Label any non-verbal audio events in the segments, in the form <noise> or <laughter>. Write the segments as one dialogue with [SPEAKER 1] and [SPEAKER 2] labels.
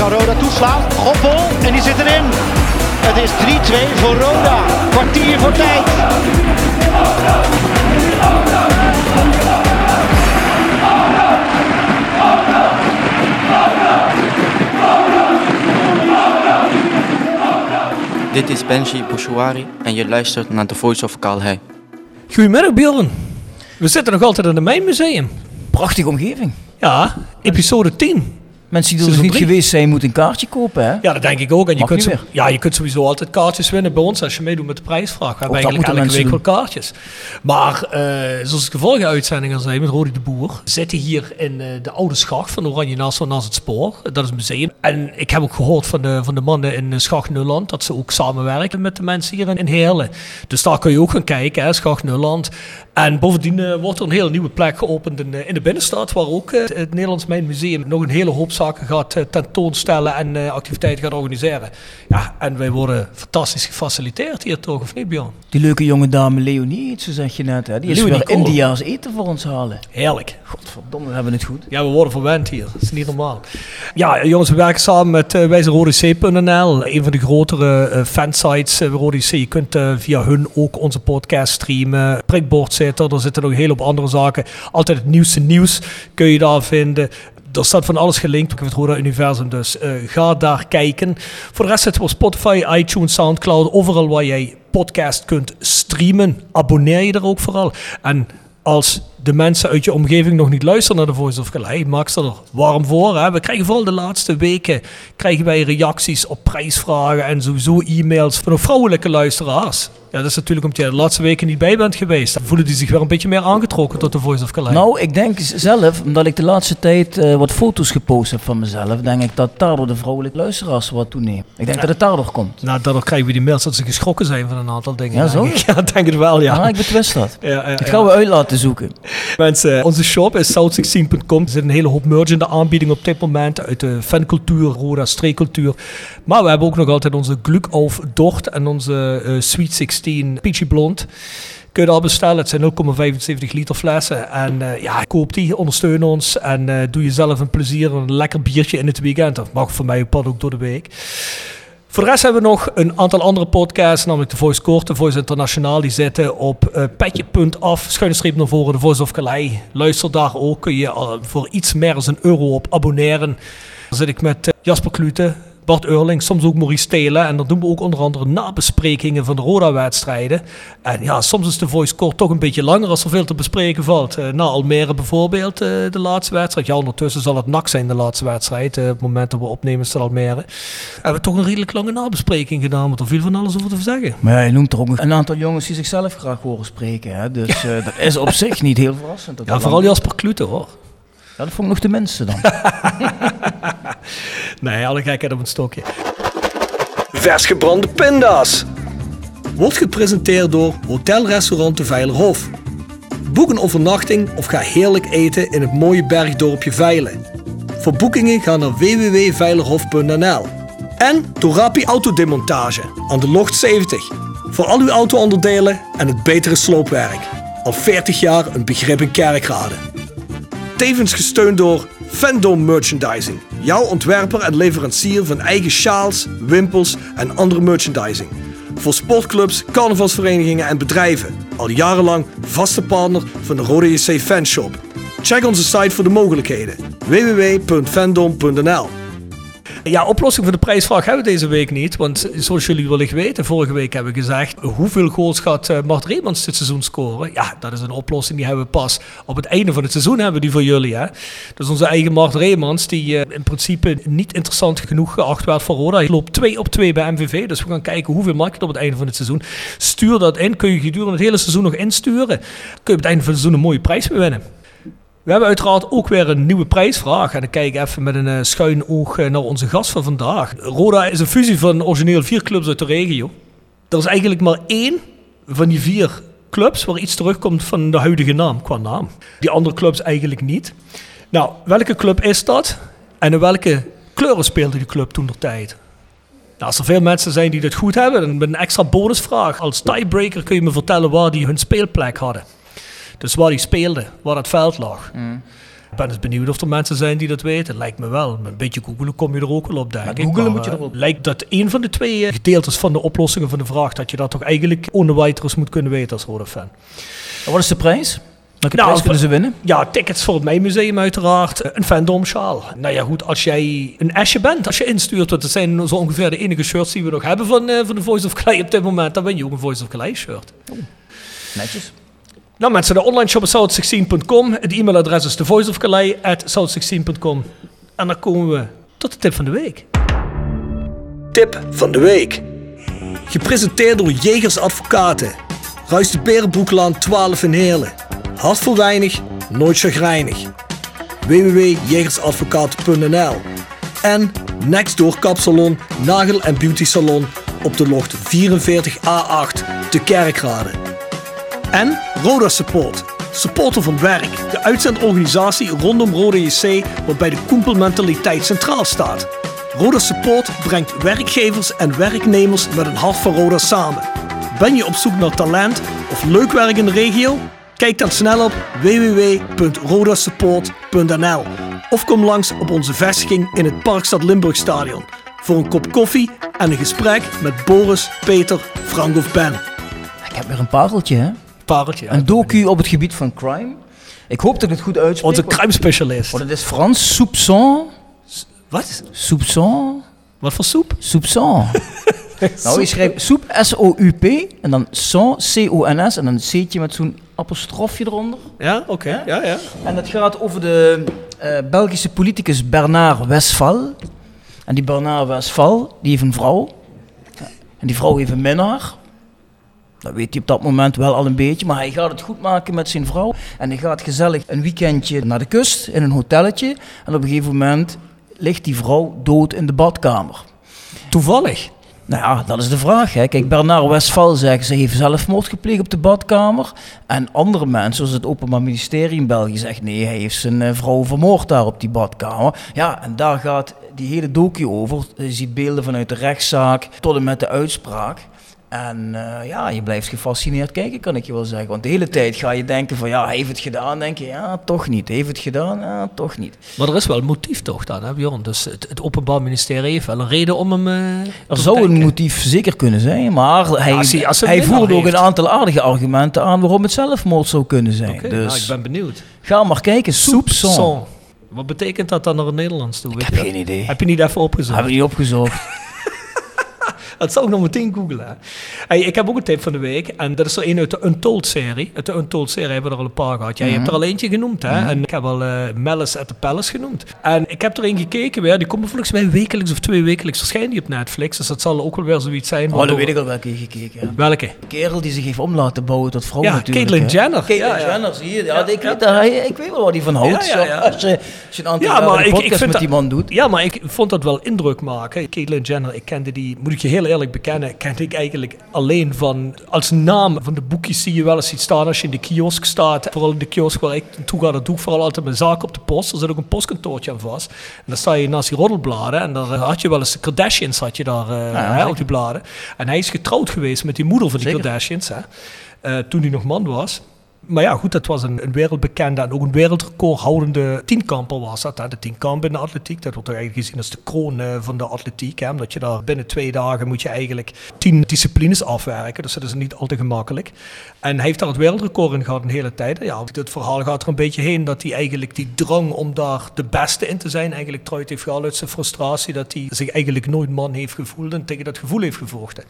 [SPEAKER 1] Kan Roda toeslaan. Goppel en die zit erin. Het is 3-2 voor Roda. Kwartier voor tijd.
[SPEAKER 2] Dit is Benji Bouchouari en je luistert naar The Voice of Calhei.
[SPEAKER 3] Goedemiddag Bjorn. We zitten nog altijd in het Mijnmuseum.
[SPEAKER 4] Prachtige omgeving.
[SPEAKER 3] Ja, episode 10.
[SPEAKER 4] Mensen die er nog niet geweest zijn, moeten een kaartje kopen, hè?
[SPEAKER 3] Ja, dat denk ik ook. En je
[SPEAKER 4] Mag
[SPEAKER 3] kunt, zo- ja, je kunt sowieso altijd kaartjes winnen bij ons als je meedoet met de prijsvraag. We hebben eigenlijk elke week wel kaartjes. Maar eh, zoals ik de vorige uitzending al zei met Rodi de Boer, zitten hier in eh, de oude schacht van Oranje Nassau naast het spoor. Dat is een museum. En ik heb ook gehoord van de, van de mannen in eh, Schacht Nulland dat ze ook samenwerken met de mensen hier in, in Heerlen. Dus daar kun je ook gaan kijken, hè, Schacht Nulland. En bovendien wordt er een hele nieuwe plek geopend in, in de binnenstad, waar ook het Nederlands Mijnmuseum nog een hele hoop zaken gaat eh, tentoonstellen en eh, activiteiten gaat organiseren. Ja, en wij worden fantastisch gefaciliteerd hier toch, of niet Bjorn?
[SPEAKER 4] Die leuke jonge dame Leonie, zo zeg je net, hè? Die is weer
[SPEAKER 3] Kool.
[SPEAKER 4] Indiaas eten voor ons halen.
[SPEAKER 3] Heerlijk.
[SPEAKER 4] Godverdomme, we hebben het goed.
[SPEAKER 3] Ja, we worden verwend hier. Dat is niet normaal. Ja, jongens, we werken samen met uh, wijzerodec.nl. Een van de grotere eh, fansites uh, bij Rode C. Je kunt via hun ook onze podcast streamen. Prikbord zit er. Er zitten nog een hele hoop andere zaken. Altijd het nieuwste nieuws kun je daar vinden. Er staat van alles gelinkt op het Roda Universum, dus eh, ga daar kijken. Voor de rest zitten we op Spotify, iTunes, Soundcloud, overal waar jij podcast kunt streamen. Abonneer je er ook vooral. En als de mensen uit je omgeving nog niet luisteren naar de Voice of Calais, maak ze er warm voor. Hè? We krijgen vooral de laatste weken krijgen wij reacties op prijsvragen en sowieso e-mails van vrouwelijke luisteraars. Ja, dat is natuurlijk omdat jij de laatste weken niet bij bent geweest. Voelen die zich weer een beetje meer aangetrokken tot de Voice of Calais.
[SPEAKER 4] Nou, ik denk zelf, omdat ik de laatste tijd eh, wat foto's gepost heb van mezelf, denk ik dat daardoor de vrouwelijke luisteraars wat toenemen. Ik denk dat het daardoor komt.
[SPEAKER 3] Nou, daardoor krijgen we die mails dat ze geschrokken zijn van een aantal dingen.
[SPEAKER 4] Ja, zo?
[SPEAKER 3] ik. <laughs> Ja, ik denk het wel, ja.
[SPEAKER 4] Ik betwist dat.
[SPEAKER 3] Ja, ja,
[SPEAKER 4] Dat
[SPEAKER 3] ja.
[SPEAKER 4] gaan we uit laten zoeken.
[SPEAKER 3] Mensen, onze shop is south16.com. Er zit een hele hoop merch in de aanbieding op dit moment. Uit de fancultuur, Roda streekcultuur. Maar we hebben ook nog altijd onze Glück auf Dort en onze eh, Sweet 16 Peachy Blond. Kun je daar bestellen. Het zijn 0,75 liter flessen. En eh, ja, koop die, ondersteun ons. En eh, doe jezelf een plezier. Een lekker biertje in het weekend. Dat mag voor mij pad ook door de week. Voor de rest hebben we nog een aantal andere podcasts, namelijk de Voice Court, de Voice Internationaal. Die zitten op eh, petje.af, schuine streep naar voren, de Voice of Calais. Luister daar ook, kun je eh, voor iets meer dan een euro op abonneren. Dan zit ik met eh, Jasper Klute, Bart Eurling, soms ook Maurice Stelen. En dan doen we ook onder andere nabesprekingen van de Roda-wedstrijden. En ja, soms is de Voice Court toch een beetje langer als er veel te bespreken valt. Eh, na Almere bijvoorbeeld, eh, de laatste wedstrijd. Ja, ondertussen zal het NAC zijn, de laatste wedstrijd. eh, op het moment dat we opnemen is het Almere. Hebben we toch een redelijk lange nabespreking gedaan, want er viel van alles over te zeggen.
[SPEAKER 4] Maar ja, je noemt er ook een aantal jongens die zichzelf graag horen spreken. Hè? Dus <laughs> dat is op zich niet heel verrassend. dat
[SPEAKER 3] Ja, vooral Jasper Klute hoor.
[SPEAKER 4] Ja, dat vond ik nog de minste dan. <laughs>
[SPEAKER 3] Nee, alle gekheid op een stokje. Vers gebrande pinda's. Wordt gepresenteerd door Hotel Restaurant de Veilerhof. Boek een overnachting of ga heerlijk eten in het mooie bergdorpje Veilen. Voor boekingen ga naar www.veilerhof.nl. En door Rapi Autodemontage aan de Locht 70. Voor al uw auto-onderdelen en het betere sloopwerk. Al 40 jaar een begrip in Kerkrade. Tevens gesteund door Fandom Merchandising. Jouw ontwerper en leverancier van eigen sjaals, wimpels en andere merchandising. Voor sportclubs, carnavalsverenigingen en bedrijven. Al jarenlang vaste partner van de Rode JC Fanshop. Check onze site voor de mogelijkheden. www.fandom.nl ja, oplossing voor de prijsvraag hebben we deze week niet. Want zoals jullie wellicht weten, vorige week hebben we gezegd... hoeveel goals gaat uh, Mart Reemans dit seizoen scoren? Ja, dat is een oplossing die hebben we pas op het einde van het seizoen hebben die voor jullie. Hè? Dus onze eigen Mart Reemans, die uh, in principe niet interessant genoeg geacht werd voor Roda. Loopt 2 op 2 bij MVV. Dus we gaan kijken hoeveel maakt het op het einde van het seizoen. Stuur dat in. Kun je gedurende het hele seizoen nog insturen. Kun je op het einde van het seizoen een mooie prijs winnen. We hebben uiteraard ook weer een nieuwe prijsvraag. En dan kijk ik even met een uh, schuin oog uh, naar onze gast van vandaag. Roda is een fusie van origineel vier clubs uit de regio. Er is eigenlijk maar één van die vier clubs waar iets terugkomt van de huidige naam, qua naam. Die andere clubs eigenlijk niet. Nou, welke club is dat? En in welke kleuren speelde die club toen de tijd? Nou, als er veel mensen zijn die dit goed hebben, dan met een extra bonusvraag. Als tiebreaker kun je me vertellen waar die hun speelplek hadden. Dus waar die speelde, waar het veld lag.
[SPEAKER 4] Mm.
[SPEAKER 3] Ik ben dus benieuwd of er mensen zijn die dat weten. Lijkt me wel. Met een beetje googelen kom je er ook wel op, denk ik.
[SPEAKER 4] googelen moet je
[SPEAKER 3] eh,
[SPEAKER 4] erop.
[SPEAKER 3] Lijkt dat een van de twee eh, gedeeltes van de oplossingen van de vraag... dat je dat toch eigenlijk onderwijters moet kunnen weten als rode fan.
[SPEAKER 4] En wat is de prijs? Welke
[SPEAKER 3] Nou,
[SPEAKER 4] prijs kunnen ze winnen?
[SPEAKER 3] Ja, tickets voor het Mijmuseum uiteraard. Eh, Een fandom sjaal. Nou ja, goed, als jij een asje bent, als je instuurt... want dat zijn zo ongeveer de enige shirts die we nog hebben van, eh, van de Voice of Clay op dit moment... dan ben je ook een Voice of Clay shirt.
[SPEAKER 4] Netjes.
[SPEAKER 3] Nou mensen, de online shop is south16.com. Het e-mailadres is thevoiceofcalais.south16.com. En dan komen we tot de tip van de week. Tip van de week. Gepresenteerd door Jegers Advocaten. Ruist de Berenbroeklaan 12 in Heerlen. Hart voor weinig, nooit chagrijnig. www.jegersadvocaten.nl En Nextdoor Kapsalon, Nagel en Beauty Salon op de locht 44A8 te Kerkrade. En Roda Support. Supporter van werk. De uitzendorganisatie rondom Roda JC waarbij de koempelmentaliteit centraal staat. Roda Support brengt werkgevers en werknemers met een hart voor Roda samen. Ben je op zoek naar talent of leuk werk in de regio? Kijk dan snel op www.rodasupport.nl of kom langs op onze vestiging in het Parkstad Limburgstadion voor een kop koffie en een gesprek met Boris, Peter, Frank of Ben.
[SPEAKER 4] Ik heb weer een pareltje, hè?
[SPEAKER 3] Pareltje.
[SPEAKER 4] Een docu op het gebied van crime. Ik hoop dat ik het goed uitspreek.
[SPEAKER 3] Onze crime specialist.
[SPEAKER 4] Want het is Frans. Soupçon.
[SPEAKER 3] Wat?
[SPEAKER 4] Soupçon.
[SPEAKER 3] Wat voor soep?
[SPEAKER 4] Soupçon. <laughs> nou, je schrijft soep, S-O-U-P. En dan son, C-O-N-S. En dan een C'tje met zo'n apostrofje eronder.
[SPEAKER 3] Ja, oké. Ja, ja.
[SPEAKER 4] En dat gaat over de eh, Belgische politicus Bernard Westphal. En die Bernard Westphal, die heeft een vrouw. En die vrouw heeft een minnaar. Dat weet hij op dat moment wel al een beetje, maar hij gaat het goed maken met zijn vrouw. En hij gaat gezellig een weekendje naar de kust in een hotelletje. En op een gegeven moment ligt die vrouw dood in de badkamer.
[SPEAKER 3] Toevallig.
[SPEAKER 4] Nou ja, dat is de vraag. Hè. Kijk, Bernard Westphal zegt ze heeft zelfmoord gepleegd op de badkamer. En andere mensen, zoals het Openbaar Ministerie in België, zegt nee, hij heeft zijn eh, vrouw vermoord daar op die badkamer. Ja, en daar gaat die hele docu over. Je ziet beelden vanuit de rechtszaak tot en met de uitspraak. En eh, ja, je blijft gefascineerd kijken, kan ik je wel zeggen. Want de hele tijd ga je denken van ja, heeft het gedaan. denk je, ja, toch niet. Heeft het gedaan, ja, toch niet.
[SPEAKER 3] Maar er is wel een motief toch dan, hè Bjorn? Dus het, het Openbaar Ministerie heeft wel een reden om hem... eh,
[SPEAKER 4] Er zou een motief zeker kunnen zijn, maar hij,
[SPEAKER 3] als hij- als hij
[SPEAKER 4] hij
[SPEAKER 3] een winnaar
[SPEAKER 4] voerde ook
[SPEAKER 3] heeft.
[SPEAKER 4] een aantal aardige argumenten aan waarom het zelfmoord zou kunnen zijn.
[SPEAKER 3] Oké,
[SPEAKER 4] dus
[SPEAKER 3] nou, ik ben benieuwd.
[SPEAKER 4] ga maar kijken. Soupçon.
[SPEAKER 3] Wat betekent dat dan naar het Nederlands toe?
[SPEAKER 4] Ik heb
[SPEAKER 3] je
[SPEAKER 4] geen idee.
[SPEAKER 3] Heb je niet even opgezocht?
[SPEAKER 4] Hebben we niet opgezocht. <laughs> <laughs>
[SPEAKER 3] Dat zou ik nog meteen googlen. Hey, ik heb ook een tip van de week. En dat is er een uit de Untold-serie. Uit de Untold-serie hebben we er al een paar gehad. Jij hebt er al eentje genoemd, hè? En ik heb al eh Malice at the Palace genoemd. En ik heb er een gekeken weer. Die komt volgens mij wekelijks of twee wekelijks verschijnen die op Netflix. Dus dat zal ook wel weer zoiets zijn.
[SPEAKER 4] Oh, dan weet ik al welke je gekeken hebt.
[SPEAKER 3] Welke?
[SPEAKER 4] De kerel die zich heeft om laten bouwen tot vrouw
[SPEAKER 3] Ja,
[SPEAKER 4] natuurlijk.
[SPEAKER 3] Caitlyn. Jenner.
[SPEAKER 4] Caitlyn
[SPEAKER 3] Ja, ja.
[SPEAKER 4] Jenner, zie je. Ja, ik. Weet, daar- ik weet wel wat hij van houdt. Zo, Als, je, als je een aantal
[SPEAKER 3] Ja, maar ik, ik
[SPEAKER 4] podcast
[SPEAKER 3] vind
[SPEAKER 4] met
[SPEAKER 3] dat,
[SPEAKER 4] die man doet.
[SPEAKER 3] Ja, maar ik vond dat wel indruk maken. Caitlyn Jenner, ik kende die, moet ik je heel eerlijk bekennen, kende ik eigenlijk alleen van... Als naam van de boekjes zie je wel eens iets staan als je in de kiosk staat. Vooral in de kiosk waar ik toe ga, dat doe ik vooral altijd mijn zaak op de post. Er zit ook een postkantoortje aan vast. En dan sta je naast die roddelbladen. En daar had je wel eens de Kardashians had je daar uh,
[SPEAKER 4] Ja,
[SPEAKER 3] hè, op die bladen. En hij is getrouwd geweest met die moeder van die
[SPEAKER 4] Zeker.
[SPEAKER 3] Kardashians. Hè, eh, toen hij nog man was. Maar ja, goed, dat was een, een wereldbekende en ook een wereldrecord houdende tienkamper was dat. Hè. De tienkamp in de atletiek, dat wordt toch eigenlijk gezien als de kroon eh, van de atletiek. Hè. Omdat je daar binnen twee dagen moet je eigenlijk tien disciplines afwerken. Dus dat is niet al te gemakkelijk. En hij heeft daar het wereldrecord in gehad een hele tijd. Ja, het verhaal gaat er een beetje heen dat hij eigenlijk die drang om daar de beste in te zijn eigenlijk eruit heeft gehaald uit zijn frustratie. Dat hij zich eigenlijk nooit man heeft gevoeld en tegen dat gevoel heeft gevochten.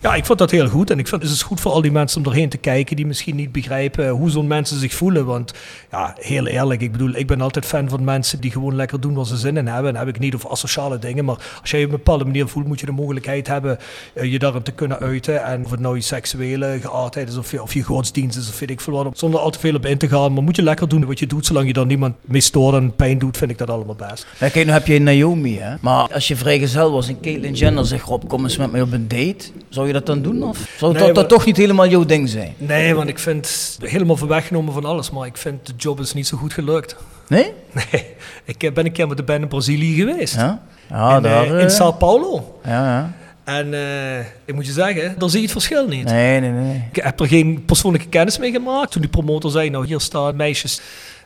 [SPEAKER 3] Ja, ik vond dat heel goed. En ik vind het is goed voor al die mensen om doorheen te kijken die misschien niet begrijpen hoe zo'n mensen zich voelen. Want ja, heel eerlijk, ik bedoel, ik ben altijd fan van mensen die gewoon lekker doen waar ze zin in hebben. En heb ik niet over asociale dingen. Maar als jij je op een bepaalde manier voelt, moet je de mogelijkheid hebben eh, je daarin te kunnen uiten. En of het nou je seksuele geaardheid is of je, of godsdienst is of weet ik veel wat. Zonder al te veel op in te gaan. Maar moet je lekker doen wat je doet. Zolang je dan niemand mee en pijn doet, vind ik dat allemaal best.
[SPEAKER 4] Ja, kijk, nu heb je Naomi, hè. Maar als je vrijgezel was en Caitlyn Jenner zegt, Rob, kom eens met mij op een date. Zou je dat dan doen? Of zou
[SPEAKER 3] Nee,
[SPEAKER 4] dat, dat
[SPEAKER 3] maar-
[SPEAKER 4] toch niet helemaal jouw ding zijn?
[SPEAKER 3] Nee, want ik vind helemaal van weggenomen van alles. Maar ik vind de job is niet zo goed gelukt.
[SPEAKER 4] Nee?
[SPEAKER 3] Nee, ik eh, ben een keer met de band in Brazilië geweest.
[SPEAKER 4] Ja? Ja,
[SPEAKER 3] in, eh,
[SPEAKER 4] daar...
[SPEAKER 3] in
[SPEAKER 4] eh,
[SPEAKER 3] Sao Paulo.
[SPEAKER 4] ja, ja.
[SPEAKER 3] En eh, ik moet je zeggen, dan zie je het verschil niet.
[SPEAKER 4] Nee, nee, nee.
[SPEAKER 3] Ik heb er geen persoonlijke kennis mee gemaakt. Toen die promotor zei, nou hier staan meisjes.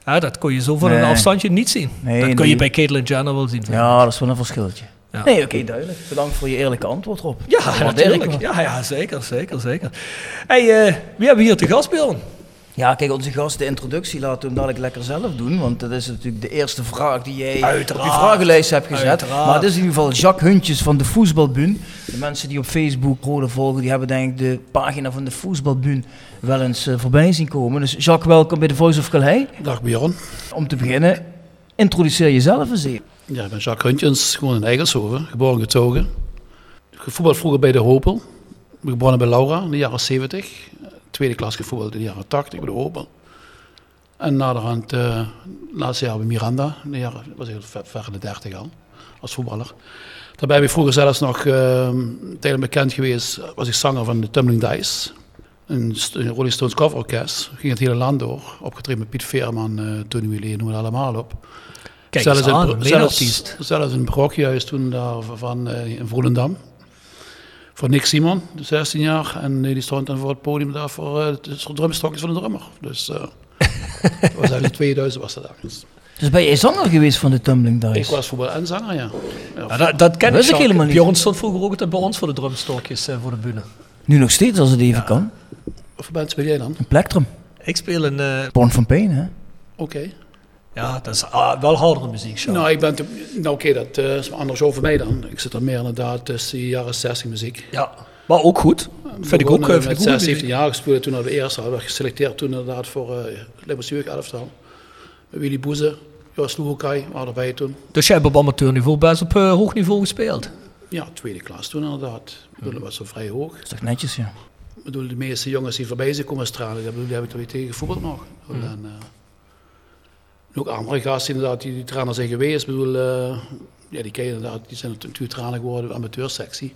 [SPEAKER 3] Ja, dat kon je zo van een afstandje niet zien.
[SPEAKER 4] Nee,
[SPEAKER 3] dat
[SPEAKER 4] nee.
[SPEAKER 3] je bij Caitlyn Jenner wel zien.
[SPEAKER 4] Ja, dat is wel een verschiltje.
[SPEAKER 3] Ja.
[SPEAKER 4] Nee, oké, duidelijk. Bedankt voor je eerlijke antwoord, Rob.
[SPEAKER 3] Ja, natuurlijk. Ja, ja, zeker, zeker, zeker. Hey, eh, wie hebben we hier te gast, Bjorn?
[SPEAKER 4] Ja, kijk, onze gast, de introductie laten we hem dadelijk lekker zelf doen. Want dat is natuurlijk de eerste vraag die jij
[SPEAKER 3] Uiteraard.
[SPEAKER 4] op je vragenlijst hebt gezet.
[SPEAKER 3] Uiteraard.
[SPEAKER 4] Maar het is in ieder geval Jacques Huntjes van de Voetbalbun. De mensen die op Facebook Rode volgen, die hebben denk ik de pagina van de Voetbalbun wel eens eh, voorbij zien komen. Dus Jacques, welkom bij de Voice of Calais.
[SPEAKER 5] Dag Bjorn.
[SPEAKER 4] Om te beginnen, introduceer jezelf eens even.
[SPEAKER 5] Ja, ik ben Jacques Huntjens, gewoon in Eigelshoven, geboren en getogen. Gevoetbald vroeger bij de Hopel. Ik geboren bij Laura in de jaren 70. Tweede klas gevoetbald in de jaren 80 bij de Hopel. En naderhand, eh laatste jaar bij Miranda, in de jaren, was heel ver, in de 30 al, als voetballer. Daarbij ben ik vroeger zelfs nog uh, tijdelijk bekend geweest, was ik zanger van de Tumbling Dice. Een, Rolling Stones coverorkest. Ging het hele land door. Opgetreden met Piet Veerman, eh Tony Willee, noem het allemaal op.
[SPEAKER 3] Kijk
[SPEAKER 5] zelfs,
[SPEAKER 3] aan,
[SPEAKER 5] een, zelfs, zelfs een brokjuist toen daar van, eh, in Volendam. Voor Nick Simon, 16 jaar. En die stond dan voor het podium daar voor eh, soort drumstokjes van de drummer. Dus eh, <laughs> dat was eigenlijk 2000 was dat ergens.
[SPEAKER 4] Dus ben jij zanger geweest van de Tumbling Dice?
[SPEAKER 5] Ik was voetbal en zanger, ja. ja.
[SPEAKER 3] Ja, dat, dat ken
[SPEAKER 4] Dat ik helemaal niet.
[SPEAKER 3] Bjorn stond vroeger ook bij ons voor de drumstokjes voor de bühne.
[SPEAKER 4] Nu nog steeds, als het even kan.
[SPEAKER 5] Of band speel jij dan?
[SPEAKER 4] Een plektrum.
[SPEAKER 3] Ik speel een... eh,
[SPEAKER 4] Born van Pain, hè?
[SPEAKER 5] Oké.
[SPEAKER 3] Ja, dat is ah, wel hardere muziek.
[SPEAKER 5] Nou, ik ben te- nou oké, dat eh, is anders over mij dan. Ik zit er meer inderdaad tussen de jaren 60 muziek.
[SPEAKER 3] Ja, maar ook goed. Vind ik ook, eh, vind ik
[SPEAKER 5] met
[SPEAKER 3] ook
[SPEAKER 5] 6,
[SPEAKER 3] muziek.
[SPEAKER 5] 17 jaar gespeeld toen naar de eerste. Had werd geselecteerd toen inderdaad voor uh, Limburg elftal. Willy Boeze, Jos Loehokai waren erbij toen.
[SPEAKER 3] Dus jij hebt op amateurniveau best op eh, hoog niveau gespeeld.
[SPEAKER 5] Ja, tweede klas toen inderdaad. Ik bedoel, dat was zo vrij hoog.
[SPEAKER 4] Dat is toch netjes, ja.
[SPEAKER 5] Ik bedoel, de meeste jongens die voorbij zijn komen stralen, die hebben toch weer tegen gevoetbald nog. En, eh, en ook andere gasten inderdaad, die, die trainer zijn geweest. Ik bedoel, eh, ja, die ken je inderdaad, die zijn natuurlijk trainer geworden, de amateursectie.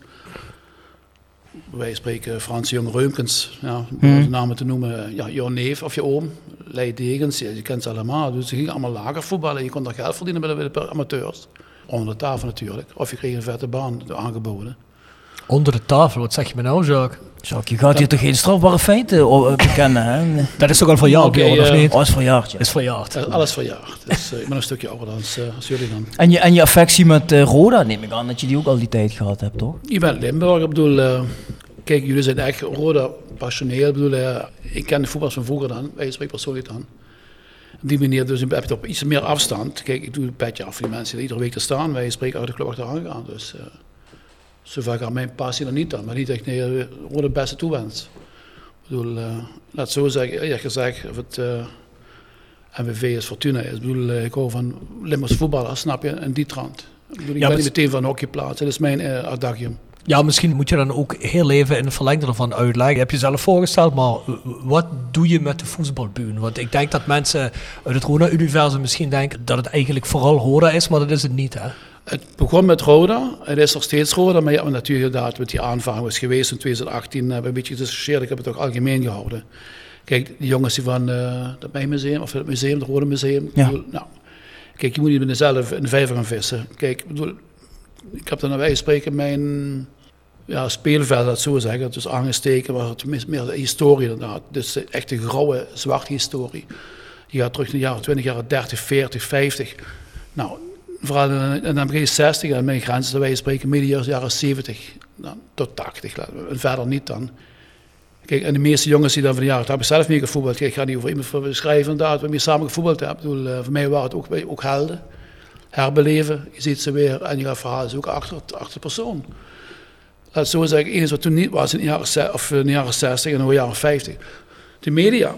[SPEAKER 5] Wij spreken Frans Jong Reumkens, ja, om de namen te noemen. Ja, jouw neef of je oom, Leij Degens, je kent ze allemaal. Dus ze gingen allemaal lager voetballen. Je kon daar geld verdienen bij de, bij de amateurs. Onder de tafel natuurlijk. Of je kreeg een vette baan aangeboden.
[SPEAKER 3] Onder de tafel, wat zeg je me nou, Jacques?
[SPEAKER 4] Jacques, je gaat hier toch geen strafbare feiten oh, eh, bekennen, hè? <laughs>
[SPEAKER 3] Dat is toch al van jou,
[SPEAKER 5] Oké,
[SPEAKER 3] Bjorn, of
[SPEAKER 5] eh,
[SPEAKER 3] niet?
[SPEAKER 4] Oh, is verjaard, ja.
[SPEAKER 3] is verjaard.
[SPEAKER 5] Alles verjaard. Dus eh, ik ben een stukje ouder dan, eh, als jullie dan.
[SPEAKER 4] En je, en je affectie met eh, Roda, neem ik aan dat je die ook al die tijd gehad hebt, toch?
[SPEAKER 5] Je bent Limburg, ik bedoel, eh, kijk, jullie zijn echt rode passioneel. Ik bedoel, eh, ik ken de voetbal van vroeger dan, wij spreken persoonlijk dan. Op die manier dus heb je het op iets meer afstand. Kijk, ik doe een petje af voor die mensen die iedere week er staan. Wij spreken uit de club achteraan gaan. Dus eh zo vaak aan mijn passie er niet aan. Maar niet ik nee, eh, rode het beste toewens. Ik bedoel, eh, laat zo zeggen, eerlijk gezegd, of het eh, MVV is Fortuna is. Ik bedoel, eh, ik hou van Limburgs voetballers, snap je, en die trant. Ik, bedoel, ik
[SPEAKER 3] Ja,
[SPEAKER 5] ben niet meteen van hockeyplaats, dat is mijn uh, adagium.
[SPEAKER 3] Ja, misschien moet je dan ook heel even in het verlengde ervan uitleggen. Je hebt jezelf voorgesteld, maar wat doe je met de voetbalbuur? Want ik denk dat mensen uit het Rona-universum misschien denken dat het eigenlijk vooral Roda is, maar dat is het niet, hè?
[SPEAKER 5] Het begon met Roda, het is nog steeds Roda, maar ja, natuurlijk inderdaad met die aanvang was geweest in 2018, hebben we een beetje gediscussieerd, ik heb het ook algemeen gehouden. Kijk, die jongens die van uh, het Mijnmuseum, of het museum, het Rode Museum,
[SPEAKER 4] Ja.
[SPEAKER 5] bedoel, nou, kijk, je moet niet met zelf in de vijver gaan vissen. Kijk, ik bedoel, ik heb dan naar wij spreken mijn ja, speelveld, dat zo zeggen, het is aangesteken, maar het meer de historie inderdaad. Dus echt de grauwe, zwarte historie. Die gaat terug naar de jaren 20, jaren 30, 40, 50. Nou, vooral in, de begin 60 en mijn grens, dat wij spreken midden jaren 70 dan, tot 80. laten we- En verder niet dan. Kijk, en de meeste jongens die dan van de jaren, daar heb ik zelf mee gevoetbald. Ik ga niet over iemand beschrijven inderdaad, waarmee ik samen gevoetbald heb. Ik bedoel, eh, voor mij waren het ook, ook helden. Herbeleven, je ziet ze weer en je gaat verhalen zoeken achter, achter de persoon. Laat zo zeggen, eens wat toen niet was in de jaren, of in de jaren 60 en de jaren 50. De media,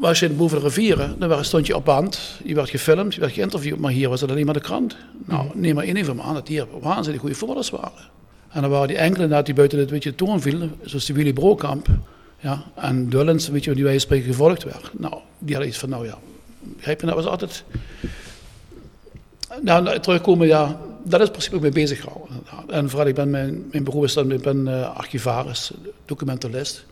[SPEAKER 5] was je boven de rivieren, dan stond je op band, je werd gefilmd, je werd geïnterviewd, maar hier was het alleen maar de krant. Nou, neem maar één van me aan dat hier waanzinnig goede voetballers waren. En dan waren die enkele inderdaad die buiten het weet je, toon vielen, zoals die Willy Brokamp. Ja, en Dullens, weet je, die wij spreken gevolgd werd. Nou, die hadden iets van, nou ja, begrijp je, dat was altijd... Nou, nou, terugkomen, ja, dat is in principe ook mee bezig gehouden. En vooral, ik ben mijn, mijn beroep is dan, ik ben eh, archivaris, documentalist.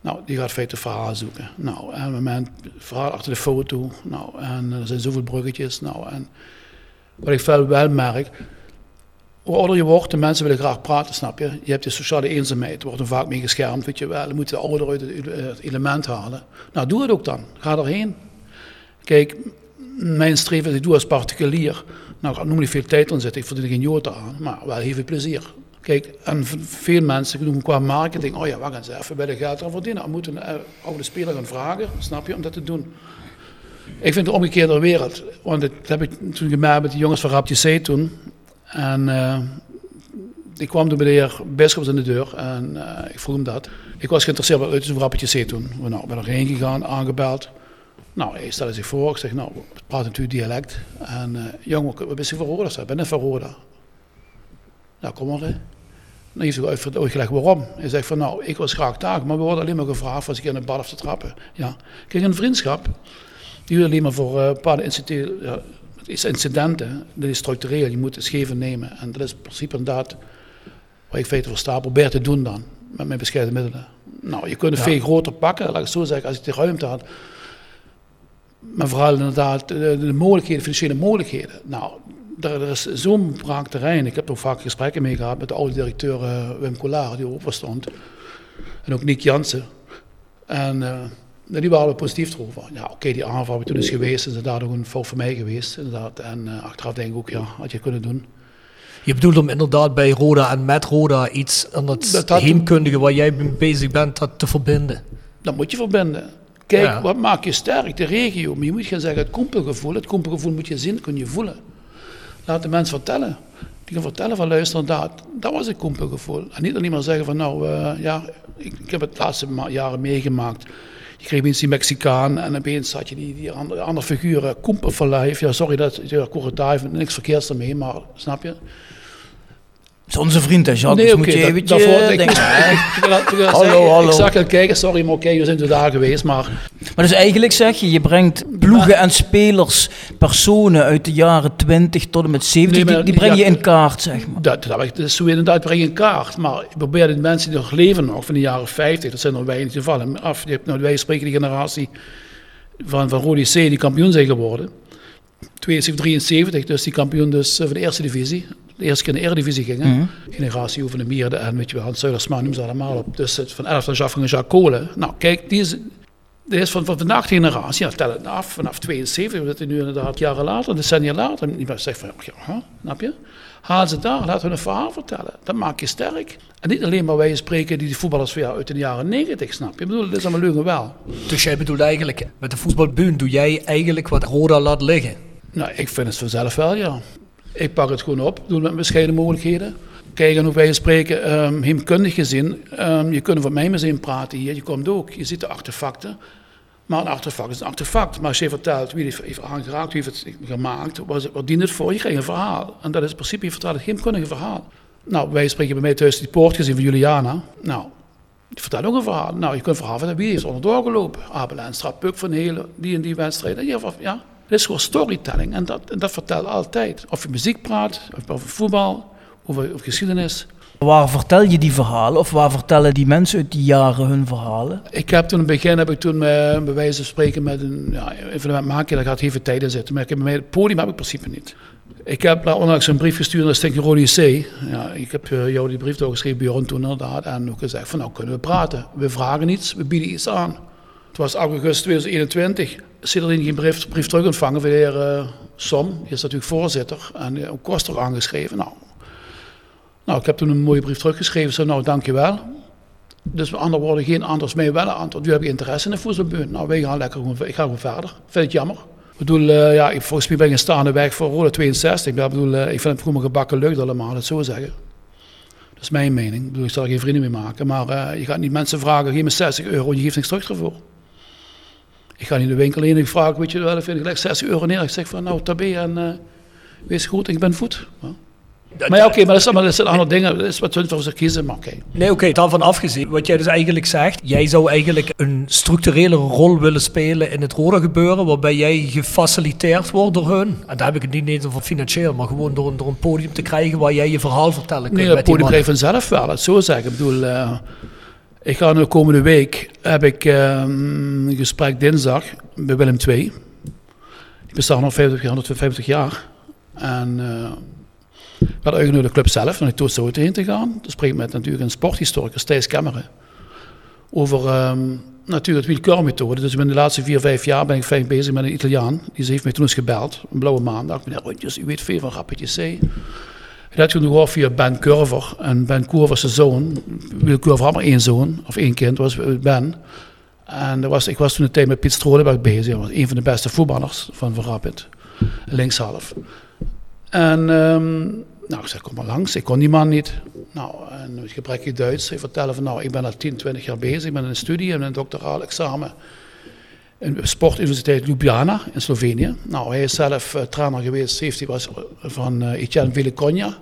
[SPEAKER 5] Nou, die gaat feiten verhaal zoeken. Nou, en met mijn verhaal achter de foto. Nou, en er zijn zoveel bruggetjes. Nou, en wat ik wel, merk, hoe ouder je wordt, de mensen willen graag praten, snap je? Je hebt de sociale eenzaamheid, er wordt er vaak mee geschermd, weet je wel. Je moet de ouder uit het, element halen. Nou, doe het ook dan. Ga erheen. Kijk, mijn streven, ik doe als particulier. Nou, ik nog niet veel tijd aan zitten, ik verdien er geen jota aan, maar wel heel veel plezier. Kijk, en veel mensen doen qua marketing, oh ja, we gaan ze even bij de geld aan verdienen. We moeten een oude speler gaan vragen, snap je, om dat te doen. Ik vind de omgekeerde wereld, want dat heb ik toen gemerkt met de jongens van Rapje C toen. En eh, ik kwam toen bij de heer Bisschops in de deur en eh, ik vroeg hem dat. Ik was geïnteresseerd uit zo'n Rapje C toen. We nou, ben erheen gegaan, aangebeld. Nou, hij stelde zich voor. Ik zeg, nou, we praten natuurlijk dialect. En uh, jongen, wat ben je van Roda? Ik ben net van. Nou, kom maar. Hè. Dan heeft hij uit- uitgelegd waarom. Hij zegt van, nou, ik was graag daar, maar we worden alleen maar gevraagd als ik in een bad af te trappen. Ja. Kijk, een vriendschap, die wil alleen maar voor eh, bepaalde incidenten, ja, is incidenten, dat is structureel, je moet het scheven nemen. En dat is in principe inderdaad, wat ik feiten voor sta, probeer te doen dan, met mijn bescheiden middelen. Nou, je kunt het veel groter pakken, laat ik het zo zeggen, als ik de ruimte had. Maar vooral inderdaad de, de mogelijkheden, financiële mogelijkheden. Nou, er, er is zo'n braak terrein. Ik heb er ook vaak gesprekken mee gehad met de oude directeur eh, Wim Collard, die open stond. En ook Nick Jansen. En eh, die waren er positief erover. Ja, oké, die aanval die toen is geweest, is inderdaad ook een fout voor mij geweest. Inderdaad. En eh, achteraf denk ik ook, ja, had je kunnen doen.
[SPEAKER 3] Je bedoelt om inderdaad bij Roda en met Roda iets aan het
[SPEAKER 5] Dat
[SPEAKER 3] heemkundige waar jij mee bezig bent dat te verbinden.
[SPEAKER 5] Dat moet je verbinden. Kijk,
[SPEAKER 3] Ja.
[SPEAKER 5] wat maakt je sterk? De regio. Maar je moet gaan zeggen, het kumpelgevoel. Het kumpelgevoel moet je zien, kun je voelen. Laat de mensen vertellen. Die gaan vertellen van luister, dat, dat was het kumpelgevoel. En niet alleen maar zeggen van nou, eh, ja, ik, ik heb het de laatste jaren meegemaakt. Je kreeg eens die Mexicaan en opeens had je die, die andere, andere figuren, kumpel for life. Ja, sorry dat ja, korte taal, niks verkeerds ermee, maar snap je?
[SPEAKER 4] Is onze vriend, hè, Jacques. dus moet je
[SPEAKER 5] dat-
[SPEAKER 4] eventjes
[SPEAKER 5] ik,
[SPEAKER 4] denken. <laughs> Hallo, hallo.
[SPEAKER 5] Ik zag het kijken, sorry, maar oké, we zijn er daar geweest, maar
[SPEAKER 4] Maar dus eigenlijk zeg je, je brengt ploegen en spelers, personen uit de jaren 20 tot en met 70,
[SPEAKER 5] Nee, maar-
[SPEAKER 4] die, die breng je in kaart, zeg maar.
[SPEAKER 5] Dat, dat, dat is zo inderdaad breng je in kaart. Maar ik probeer de mensen die nog leven nog van de jaren 50, dat zijn er weinig gevallen. Af, je hebt, nou, wij spreken die generatie van, van Rodi C, die kampioen zijn geworden. 72, 73, dus die kampioen dus eh, van de eerste divisie. De eerste keer in de eredivisie gingen.
[SPEAKER 4] Mhm.
[SPEAKER 5] Generatie over de Mierde en weet je wel, Hans Zuidersma, noem ze allemaal op. Dus het van 11 jaar af van Jacques Kolen. Nou, kijk, die is, die is van, van vandaag de generatie, ja, tel het af, vanaf 72, we zitten nu inderdaad jaren later, decennia later. En iemand zegt van, ja, snap je? Haal ze daar, laten we een verhaal vertellen. Dat maakt je sterk. En niet alleen maar wij spreken die, die voetballers van, ja, uit de jaren 90, snap je? Ik bedoel, dat is allemaal leuk en wel.
[SPEAKER 3] Dus jij bedoelt eigenlijk, met de voetbalbuun doe jij eigenlijk wat Roda laat liggen.
[SPEAKER 5] Nou, ik vind het vanzelf wel, ja. Ik pak het gewoon op, doe met bescheiden mogelijkheden. Kijk, en hoe wij spreken, ehm heemkundig ehm, je kunt van mij museum praten hier, je komt ook, je ziet de artefacten. Maar een artefact is een artefact. Maar als je vertelt wie het heeft aangeraakt, wie heeft het gemaakt, wat, wat dient het voor, je krijgt een verhaal. En dat is in principe, je vertelt het heemkundige verhaal. Nou, wij spreken bij mij thuis die poort gezien van Juliana. Nou, die vertelt ook een verhaal. Nou, je kunt verhaal vertellen, wie heeft onderdoor gelopen? Abel Enstra, Puk van Helen, die en die wedstrijd. En je van, ja, Het is gewoon storytelling en dat, en dat vertel altijd. Of je muziek praat, of over voetbal, over, over geschiedenis.
[SPEAKER 4] Waar vertel je die verhalen of waar vertellen die mensen uit die jaren hun verhalen?
[SPEAKER 5] Ik heb toen in het begin, heb ik toen met, bij wijze van spreken met een ja, evenement maken, daar gaat heel veel tijd in zitten. Maar ik heb bij mij, het podium heb ik in principe niet. Ik heb daar onlangs een brief gestuurd naar Stinkje Rode C. Ja, ik heb uh, jou die brief doorgeschreven, Bjorn, toen inderdaad. En ook gezegd van nou kunnen we praten. We vragen iets, we bieden iets aan. Het was augustus 2021. Sindsdien geen brief, brief terug ontvangen van de heer uh, Som. Die is natuurlijk voorzitter. En uh, ook Koster aangeschreven. Nou, nou, ik heb toen een mooie brief teruggeschreven. Zo, nou, dankjewel. Dus met andere woorden, geen anders mee wel een antwoord. U hebt interesse in de voedselbeun. Nou, wij gaan lekker gewoon, ik ga gewoon verder. Vind het jammer. Ik bedoel, uh, ja, ik, volgens mij ben ik een staande weg voor Rode 62. Ik, bedoel, ik vind het mijn gebakken lucht allemaal, het zo zeggen. Dat is mijn mening. Ik bedoel, ik zal er geen vrienden mee maken. Maar je gaat niet mensen vragen, geef me 60 euro en je geeft niks terug ervoor. Ik ga in de winkel in en ik vraag, weet je wel, ik vind ik leg 60 euro neer. Ik zeg van, nou, tabé en wees goed, ik ben voet. Ja. Maar ja, oké, okay, maar dat, is, maar dat zijn andere dingen. Dat is wat hun voor zich kiezen, maar oké. Okay.
[SPEAKER 3] Nee, oké, okay, daarvan afgezien. Wat jij dus eigenlijk zegt, jij zou eigenlijk een structurele rol willen spelen in het rode gebeuren, waarbij jij gefaciliteerd wordt door hun. En daar heb ik het niet eens over financieel, maar gewoon door, door een podium te krijgen waar jij je verhaal vertellen kunt.
[SPEAKER 5] Nee, dat podium krijg je vanzelf wel, het zo zeggen. Ik bedoel, uh, ik ga nu komende week, heb ik uh, een gesprek dinsdag bij Willem II. Die bestaat nog 50, 150 jaar. En... Uh, we hadden eigenlijk de club zelf, naar de Toot heen te gaan. Dan spreek ik met natuurlijk een sporthistoricus, Thijs Kemmeren. Over um, natuurlijk het wielkurmethode. Dus in de laatste vier, vijf jaar ben ik fijn bezig met een Italiaan. Die heeft mij toen eens gebeld, een blauwe maandag. Meneer Rondjes, u weet veel van Rappetje C. Had toen gehoord via Ben Curver. En Ben Curver zoon. Wielkurver had maar één zoon, of één kind, was Ben. En was, ik was toen een tijd met Piet Strolenberg bezig. Was een van de beste voetballers van Van Rapid. Linkshalf. En um, nou, ik zeg, kom maar langs. Ik kon die man niet. Nou, en met gebrekkig Duits. Hij vertelde van, nou, ik ben al 10, 20 jaar bezig. Ik ben in een studie en een doctoraal examen. De Sportuniversiteit Ljubljana in Slovenië. Nou, hij is zelf uh, trainer geweest, heeft hij was van uh, Etienne.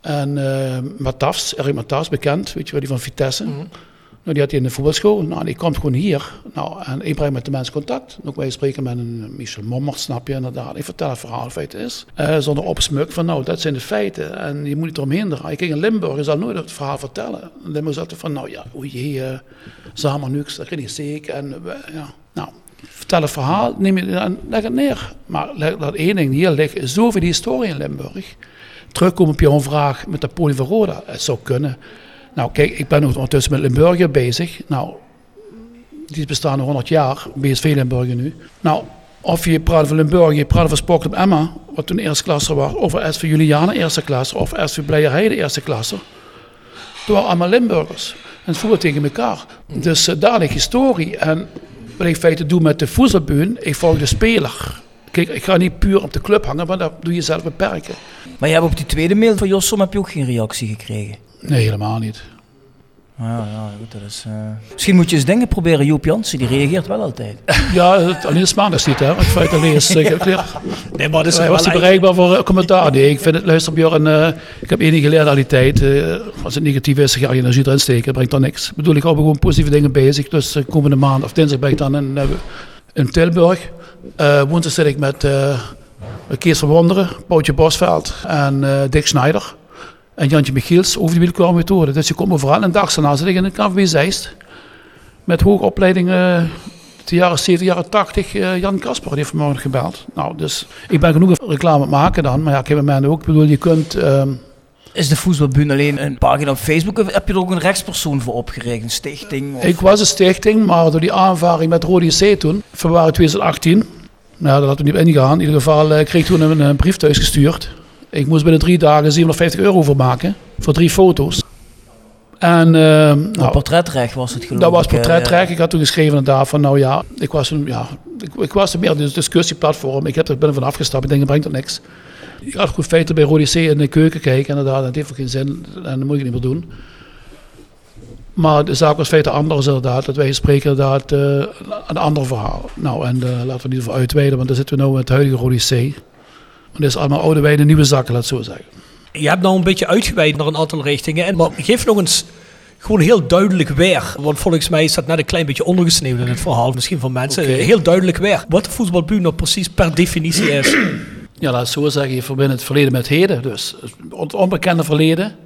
[SPEAKER 5] En uh, Matafs, Erik Matafs, bekend, weet je wel, die van Vitesse. Mm -hmm. Nou, die had hij in de voetbalschool. Nou, die komt gewoon hier. Nou, en ik breng met de mensen contact. Ook wij spreken met een Michel Mommert, snap je inderdaad. Ik vertel het verhaal, feit is. Uh, zonder opsmuk van, nou, dat zijn de feiten. En je moet niet eromheen draaien. Kijk, in Limburg, je zal nooit het verhaal vertellen. In Limburg zat er van, nou ja, o jee, uh, Zamanux, dat niet zeker. En ja, nou, vertel het verhaal, neem je, en leg het neer. Maar dat één ding, hier ligt zoveel historie in Limburg. Terugkomen op jouw vraag met de poli van Roda. Het zou kunnen. Nou, kijk, ik ben ondertussen met Limburger bezig. Nou, die bestaan al 100 jaar, BSV Limburger nu. Nou, of je praat van Limburger, je praat van Sport op Emma, wat toen eerste klasse was, of SV Juliana eerste klasse, of SV Blijerheide eerste klasse. Toen waren allemaal Limburgers. En het voetbal tegen elkaar. Dus uh, daar ligt historie. En wat ik in feite doe met de voetbalbeun, ik volg de speler. Kijk, ik ga niet puur op de club hangen, maar dat doe je zelf beperken.
[SPEAKER 4] Maar je hebt op die tweede mail van Jossom heb je ook geen reactie gekregen?
[SPEAKER 5] Nee, helemaal niet.
[SPEAKER 4] Ja, ja goed, dat is, uh... Misschien moet je eens dingen proberen. Joop Jansen, die reageert wel altijd.
[SPEAKER 5] Ja, alleen is maandags niet, hè. Ik feit alleen is... <laughs> Uh,
[SPEAKER 3] nee, maar dat is
[SPEAKER 5] was hij bereikbaar voor uh, commentaar? Nee, ik vind het... Luister, Björn, uh, ik heb enige geleerd al die tijd. als het negatief is, ga je energie erin steken. brengt dan niks. Ik bedoel, ik hou gewoon positieve dingen bezig. Dus komende maand of dinsdag ben ik dan in, in Tilburg. woensdag zit ik met Kees van Wonderen, Boutje Bosveld en Dick Schneider. En Jantje Michiels over die wielkwarmethode. Dus je komt overal. En dag daarna zit ik in de KVB Zeist. Met hoge opleiding, uh, de jaren 70, jaren 80. Uh, Jan Kasper, die heeft vanmorgen gebeld. Nou, dus ik ben genoeg reclame maken dan. Maar ja, ik heb mij ook. Ik bedoel, je kunt... Uh,
[SPEAKER 4] is de voetbalbund alleen een pagina op Facebook of heb je er ook een rechtspersoon voor opgericht, een stichting? Of?
[SPEAKER 5] Ik was een stichting, maar door die aanvaring met Rode C toen, februari 2018, nou, dat had we niet ingegaan. In ieder geval uh, kreeg ik toen een, een brief thuis gestuurd. Ik moest binnen drie dagen 750 euro voor maken. Voor drie foto's. En, uh, nou,
[SPEAKER 4] portretrecht was het geloof
[SPEAKER 5] Dat was portretrecht. Ik had toen geschreven inderdaad van nou ja, ik was, een, ja, ik, ik was er meer een discussieplatform. Ik heb er binnen van afgestapt. Ik denk, dat brengt er niks. Ik had goed feiten bij Rodi C in de keuken kijken inderdaad. Dat heeft ook geen zin en dat moet ik niet meer doen. Maar de zaak was feiten anders inderdaad. Dat wij spreken inderdaad uh, een ander verhaal. Nou, en uh, laten we niet over uitweiden, want daar zitten we nu met het huidige Rodi C. Het is allemaal oude wijnen, nieuwe zakken, laat het zo zeggen.
[SPEAKER 3] Je hebt nou een beetje uitgeweid naar een aantal richtingen. En, maar geef nog eens gewoon heel duidelijk weer. Want volgens mij is dat net een klein beetje ondergesneeuwd in het verhaal. Misschien van mensen. Heel duidelijk weer. Wat de voetbalbuur nou precies per definitie is. <clears throat>
[SPEAKER 5] Ja, laat het zo zeggen, je verbindt het verleden met het heden. Dus het onbekende verleden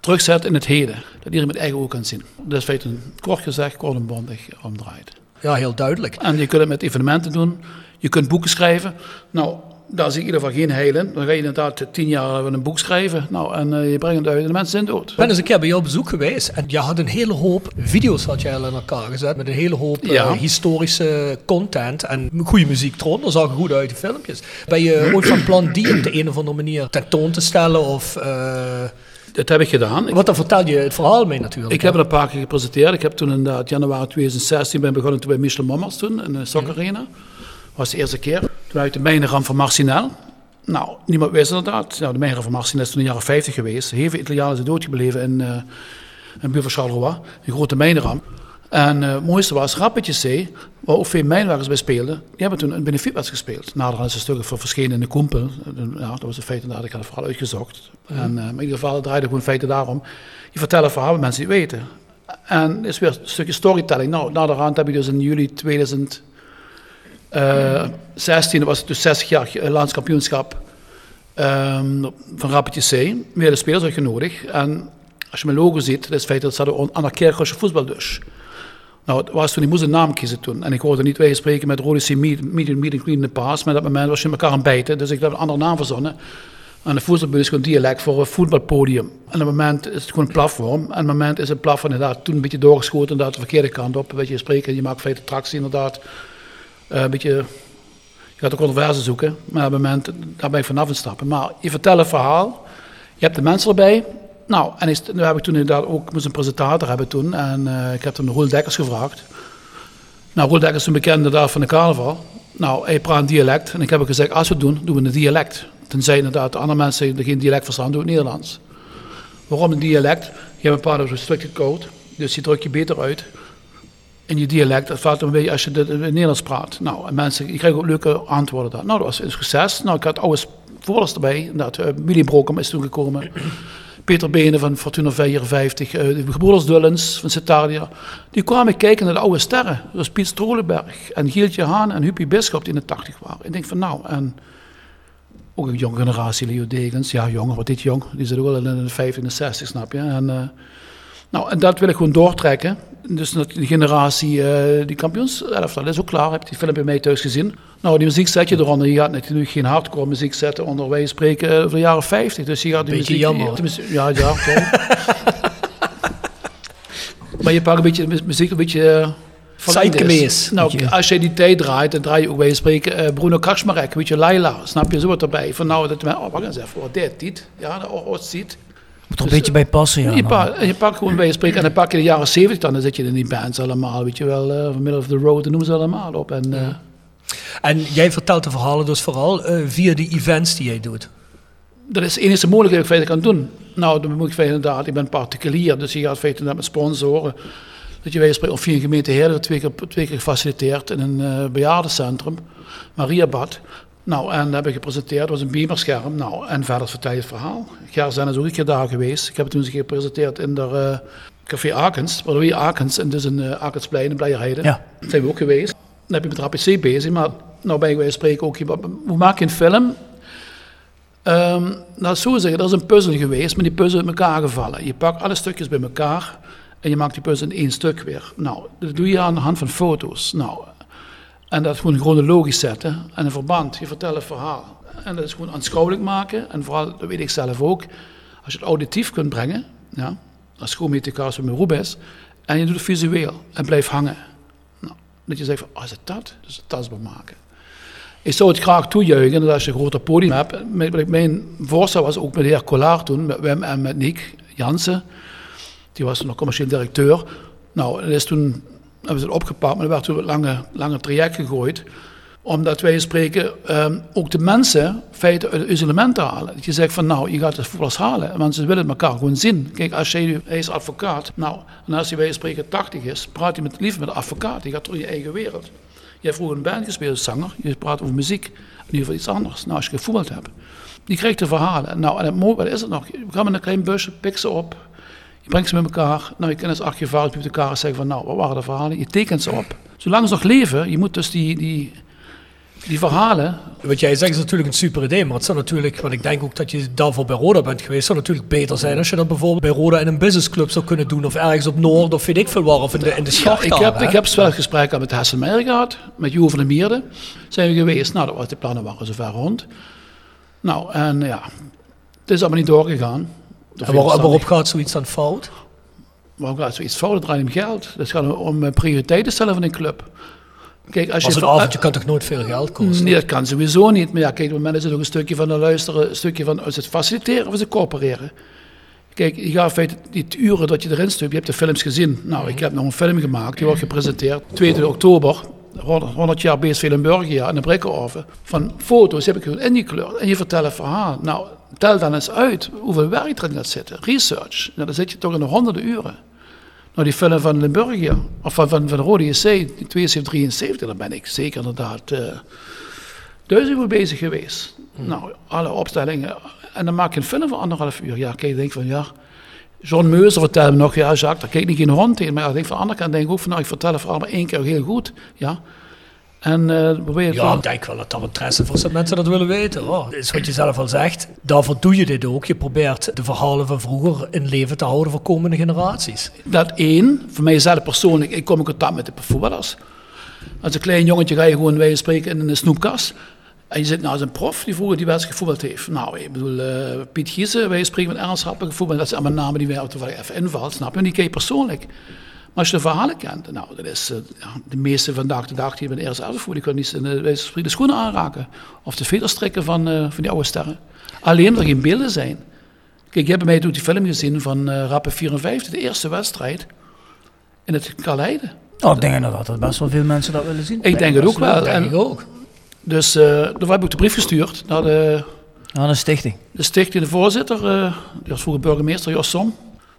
[SPEAKER 5] terugzet in het heden. Dat iedereen met eigen ogen kan zien. Dat is feitelijk kort gezegd, kort en bondig omdraait.
[SPEAKER 3] Ja, heel duidelijk.
[SPEAKER 5] En je kunt het met evenementen doen. Je kunt boeken schrijven. Nou, daar zie ik in ieder geval geen heil in. Dan ga je inderdaad tien jaar een boek schrijven. Nou, en eh, je brengt het uit en de mensen zijn dood.
[SPEAKER 3] Ik ben eens een keer bij jou op bezoek geweest en je had een hele hoop video's had je al in elkaar gezet met een hele hoop eh, historische content en goede muziek eronder. Dat zag er goed uit, die filmpjes. Ben je ooit van plan die op de een of andere manier tentoon te stellen of... eh,
[SPEAKER 5] Dat heb ik gedaan. Ik,
[SPEAKER 3] want dan vertel je het verhaal mee natuurlijk.
[SPEAKER 5] ik heb het een paar keer gepresenteerd. Ik heb toen inderdaad januari 2016 ben begonnen toen bij Michel Mommers toen in de Soccer Arena. was de eerste keer. Toen uit de mijnenram van Marcinel. Nou, niemand wist inderdaad. Nou, de mijnenram van Marcinel is toen in de jaren 50 geweest. Heel veel Italianen zijn doodgebleven in, uh, in buurt van Charleroi. Een grote mijnenram. En uh, het mooiste was Rappetje C, waar ook veel mijnwerkers bij speelden. Die hebben toen een benefietwedstrijd gespeeld. Naderhand is een stuk voor verschenen in de Koempel. Ja, dat was een feit inderdaad, ik had het vooral uitgezocht. En uh, in ieder geval het draaide gewoon daarom. Je vertelt met mensen die weten. En het is weer een stukje storytelling. Nou, naderhand heb ik dus in juli 2016, dat was het dus 60 jaar landskampioenschap um, van Rappetje C. Weer de spelers uitgenodigd. En als je mijn logo ziet, dat is feit dat ze aan de Kerkhoffse voetbal dus. Nou, het was toen, ik moest een naam kiezen toen. En ik hoorde niet wij spreken met Rode C. Meeting Queen in de Paas. Maar op dat moment was je elkaar aan bijten. Dus ik heb een andere naam verzonnen. En de voetbalbus is gewoon dialect voor een voetbalpodium. En op het moment is het gewoon een platform. En op het moment is het platform inderdaad toen een beetje doorgeschoten. Inderdaad de verkeerde kant op. Weet je, spreken, je maakt feite tractie inderdaad. Uh, een beetje... Je gaat ook controverse zoeken. Maar op het moment, daar ben ik vanaf aan stappen. Maar je vertelt een verhaal. Je hebt de mensen erbij. Nou, en is, nu heb ik toen inderdaad ook moest een presentator hebben toen. En uh, ik heb toen Roel Dekkers gevraagd. Nou, Roel Dekkers is een bekende inderdaad van de carnaval. Nou, hij praat een dialect. En ik heb ook gezegd, als we het doen, doen we een dialect. Tenzij inderdaad de andere mensen geen dialect verstaan, doen het Nederlands. Waarom een dialect? Je hebt een paar restricted code. Dus die druk je beter uit. In je dialect, dat valt een beetje als je het in Nederlands praat. Nou, en mensen, je krijgt ook leuke antwoorden daar. Nou, dat was een succes. Nou, ik had oude voorders erbij. Inderdaad, uh, Willy Brokum is toen gekomen. <clears throat> Peter Benen van Fortuna 54, uh, de gebroeders Dullens van Cetadia. Die kwamen kijken naar de oude sterren. Zoals Piet Strolenberg en Gieltje Haan en Huppie Bisschop die in de 80 waren. Ik denk van nou, en ook een jonge generatie, Leo Degens. Ja, jonger, wat dit jong. Die zit ook al in de 50 en 60, snap je. En, uh, nou, en dat wil ik gewoon doortrekken. Dus dat die generatie, uh, die kampioenselftal is ook klaar. Heb die film bij mij thuis gezien. Nou, die muziek zet je eronder. Je gaat natuurlijk geen hardcore muziek zetten onder wij spreken uh, van de jaren 50. Dus je gaat die
[SPEAKER 3] Beetje
[SPEAKER 5] muziek...
[SPEAKER 3] jammer.
[SPEAKER 5] Muziek ja, ja, okay. <laughs> maar je pakt een beetje de muziek een beetje... Uh,
[SPEAKER 3] Zeitgemäß.
[SPEAKER 5] Nou, als je die tijd draait, dan draai je ook bij spreken uh, Bruno Kaczmarek, weet je, Laila, snap je, zo wat erbij. Van nou, dat oh, wacht eens even, dit, dit, ja, dat oh, ziet.
[SPEAKER 4] Moet er een beetje bij passen, ja.
[SPEAKER 5] Je, pa, je pakt gewoon bij je spreken en dan pak je de jaren 70 dan, dan zit je in die bands allemaal, weet je wel, uh, van Middle of the Road, dan noemen ze allemaal op. En, uh,
[SPEAKER 3] en jij vertelt de verhalen dus vooral uh, via die events die jij doet?
[SPEAKER 5] Dat is de enige mogelijkheid dat ik kan doen. Nou, dan moet ik inderdaad, ik ben particulier, dus je gaat feitelijk met sponsoren. Dat je wij spreken of via een gemeente Heerden, twee keer, twee keer gefaciliteerd in een uh, bejaardencentrum, Mariabad. Nou, en dat heb ik gepresenteerd, dat was een beamerscherm. Nou, en verder vertel je het verhaal. Gerzen is ook een keer daar geweest. Ik heb het toen gepresenteerd in de uh, Café Akens, je Akens, en dus in uh, Akensplein in Blijerheide.
[SPEAKER 4] Ja.
[SPEAKER 5] Daar zijn we ook geweest. Dan heb je met RAPC bezig, maar nou ben ik bij spreken ook, hoe maak je een film? Um, nou, zo zeggen, dat is een puzzel geweest, maar die puzzel in elkaar gevallen. Je pakt alle stukjes bij elkaar en je maakt die puzzel in één stuk weer. Nou, dat doe je aan de hand van foto's. Nou, en dat gewoon chronologisch zetten en een verband. Je vertelt een verhaal. En dat is gewoon aanschouwelijk maken. En vooral, dat weet ik zelf ook, als je het auditief kunt brengen, ja, als schoolmetrica's met Rubes, en je doet het visueel en blijft hangen. Nou, dat je zegt van, oh, is het dat? Dus het tastbaar maken. Ik zou het graag toejuichen dat als je een groter podium hebt. Mijn voorstel was ook met de heer Collard toen, met Wim en met Nick Jansen. Die was nog commercieel directeur. Nou, dat is toen hebben ze het opgepakt, maar er werd toen een lange, lange traject gegooid. Omdat wij spreken um, ook de mensen feiten uit het isolement te halen. Dat je zegt van nou, je gaat het voetballers halen. Mensen willen elkaar gewoon zien. Kijk, als jij, hij is advocaat. Nou, en als hij bij spreken 80 is, praat hij met, liever met een advocaat. Je gaat door je eigen wereld. Je hebt vroeger een band gespeeld zanger. Je praat over muziek. In ieder iets anders. Nou, als je gevoetbald hebt. Die krijgt de verhalen. Nou, en het mooie, wat is het nog? We gaan met een klein busje, pik ze op. Je brengt ze met elkaar. Nou, je kunt als archivaris met elkaar zeggen van, nou, wat waren de verhalen? Je tekent ze op. Zolang ze nog leven, je moet dus die, die, die verhalen...
[SPEAKER 3] Wat jij zegt is natuurlijk een super idee, maar het zou natuurlijk, want ik denk ook dat je daarvoor bij Roda bent geweest, zou natuurlijk beter zijn als je dat bijvoorbeeld bij Roda in een businessclub zou kunnen doen, of ergens op Noord, of weet ik veel waar, of in de, in de
[SPEAKER 5] Ja,
[SPEAKER 3] schacht.
[SPEAKER 5] ik heb, ik heb wel gesprekken met Hesselmeijer gehad, met Jo van der Meerde. Zijn we geweest. Nou, dat was, de plannen waren zover rond. Nou, en ja, het is allemaal niet doorgegaan.
[SPEAKER 3] En waar- waarop gaat zoiets dan fout?
[SPEAKER 5] Waarom gaat zoiets fout? Het draait om geld. Het gaat om eh, prioriteiten stellen van een club. Kijk, als
[SPEAKER 3] Als
[SPEAKER 5] je
[SPEAKER 3] een avondje kan toch nooit veel geld kosten?
[SPEAKER 5] Nee, dat kan sowieso niet. Maar ja, kijk, op het moment is het ook een stukje van de luisteren, een stukje van is het faciliteren of is het coöpereren. Kijk, je gaat in feite die uren dat je erin stuurt, je hebt de films gezien. Nou, ik heb nog een film gemaakt, die wordt gepresenteerd 2 oktober. 100 100 jaar BSV Limburgia in de Brekkeroven. Van foto's heb ik gewoon ingekleurd. En je vertelt een verhaal. Nou, tel dan eens uit hoeveel werk erin gaat zitten. Research. Nou, dan zit je toch in de honderden uren. Nou, die film van Limburgia, of van, van, van de Rode JC, die 72, 73, daar ben ik zeker inderdaad eh duizend uur bezig geweest. Nou, alle opstellingen. En dan maak je een film van anderhalf uur. Ja, kijk, ik denk van ja. John Meuser vertelde me nog, ja, Jacques, daar kijk ik niet geen hond in. Maar ja, ik denk van de andere kant denk ik ook van, nou, ik vertel het vooral maar één keer heel goed. Ja. En eh
[SPEAKER 3] Ja, ik denk wel dat er interesse voor zijn mensen dat willen weten. hoor. Dat is wat je zelf al zegt. Daarvoor doe je dit ook. Je probeert de verhalen van vroeger in leven te houden voor komende generaties.
[SPEAKER 5] Dat één, voor mijzelf persoonlijk, ik kom in contact met de voetballers. Als een klein jongetje ga je gewoon wij spreken in een snoepkast. En je zit naast een prof die vroeger die wedstrijd gevoetbald heeft. Nou, ik bedoel, eh, Piet Giesen, wij spreken met Ernst Happen gevoetbald. Dat zijn allemaal namen die wij toevallig even invalt, snap je? En die ken je persoonlijk. Maar als je de verhalen kent, nou, dat is eh, de meeste vandaag de dag die de eerste elf voelen, die kunnen niet de, spreken de schoenen aanraken. Of de vederstrikken van, eh, van die oude sterren. Alleen er geen beelden zijn. Kijk, je hebt bij mij toen die film gezien van eh Rappen 54, de eerste wedstrijd in het Kaleiden.
[SPEAKER 4] Nou, ik denk inderdaad dat best wel veel mensen dat willen zien.
[SPEAKER 5] Ik denk het ook wel.
[SPEAKER 3] denk
[SPEAKER 5] En
[SPEAKER 3] ik ook.
[SPEAKER 5] dus uh, daar heb ik de brief gestuurd naar de,
[SPEAKER 4] Aan een stichting.
[SPEAKER 5] de stichting, de voorzitter, eh die was vroeger burgemeester, Jos Som.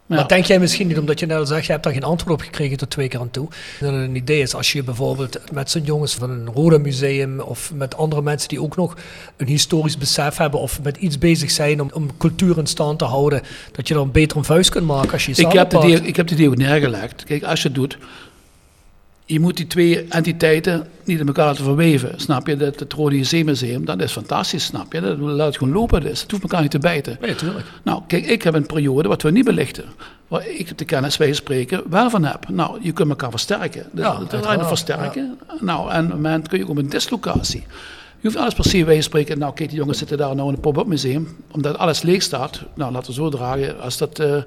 [SPEAKER 5] Maar
[SPEAKER 3] denk jij misschien niet, omdat je net al zegt, je hebt daar geen antwoord op gekregen tot twee keer aan toe. Dat het een idee is als je bijvoorbeeld met zo'n jongens van een Roda museum of met andere mensen die ook nog een historisch besef hebben of met iets bezig zijn om, om cultuur in stand te houden, dat je dan beter een vuist kunt maken als je
[SPEAKER 5] ik, heb de ik heb idee ook neergelegd. Kijk, als je het doet, je moet die twee entiteiten niet in elkaar laten verweven. Snap je? Dat het Rode Zeemuseum, dat is fantastisch, snap je? Dat laat het gewoon lopen. Dus. Het hoeft elkaar niet te bijten.
[SPEAKER 3] Nee, tuurlijk.
[SPEAKER 5] Nou, kijk, ik heb een periode wat we niet belichten. Waar ik de kennis wij spreken wel van heb. Nou, je kunt elkaar versterken. Dus
[SPEAKER 3] Ja, uiteraard,
[SPEAKER 5] versterken. Nou, en op het moment kun je ook op een dislocatie. Je hoeft alles per se wij spreken. Nou, kijk, die jongens zitten daar nou in het pop-up museum. Omdat alles leeg staat. Nou, laten we zo dragen. Als dat... eh,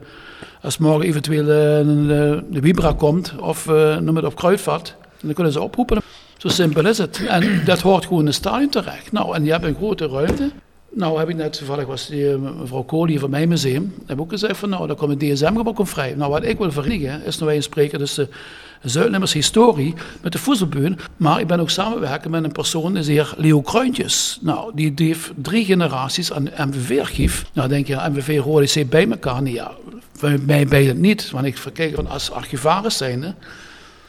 [SPEAKER 5] als morgen eventueel eh, een, eh, de Vibra komt, of eh, noem het op Kruidvat, dan kunnen ze oproepen. Zo simpel is het. En dat hoort gewoon in het stadion terecht. Nou, en je hebt een grote ruimte. Nou heb ik net, toevallig was die mevrouw Kool hier van mijn museum, heb ook gezegd van nou, daar komt een DSM-gebouw vrij. Nou, wat ik wil verenigen is nou wij spreken dus Zuidlimmers historie met de voedselbuur. Maar ik ben ook samenwerken met een persoon, is de heer Leo Kruintjes. Nou, die, heeft drie generaties aan MVV-archief. Nou, denk je, MVV Rode C bij elkaar? Nee, ja, bij mij bij het niet. Want ik verkijk van als archivaris zijnde,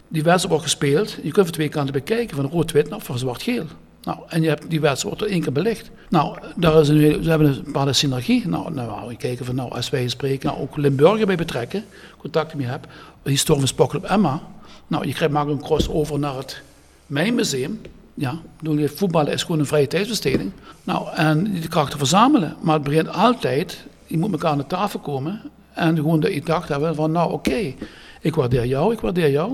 [SPEAKER 5] die wedstrijd wordt gespeeld. Je kunt van twee kanten bekijken, van rood-wit of van zwart-geel. Nou, en je hebt die wedstrijd wordt er één keer belicht. Nou, daar is een, we hebben een bepaalde synergie. Nou, nou wou ik kijken van, nou, als wij spreken, nou, ook Limburger bij betrekken, contacten mee heb, historie van Spokkel op Emma. Nou, je krijgt maar een crossover naar het Mijn Museum. Ja, bedoel, je voetballen is gewoon een vrije tijdsbesteding. Nou, en die krachten verzamelen. Maar het begint altijd, je moet elkaar aan de tafel komen. En gewoon dat je dacht hebben van, nou oké, ik waardeer jou, ik waardeer jou.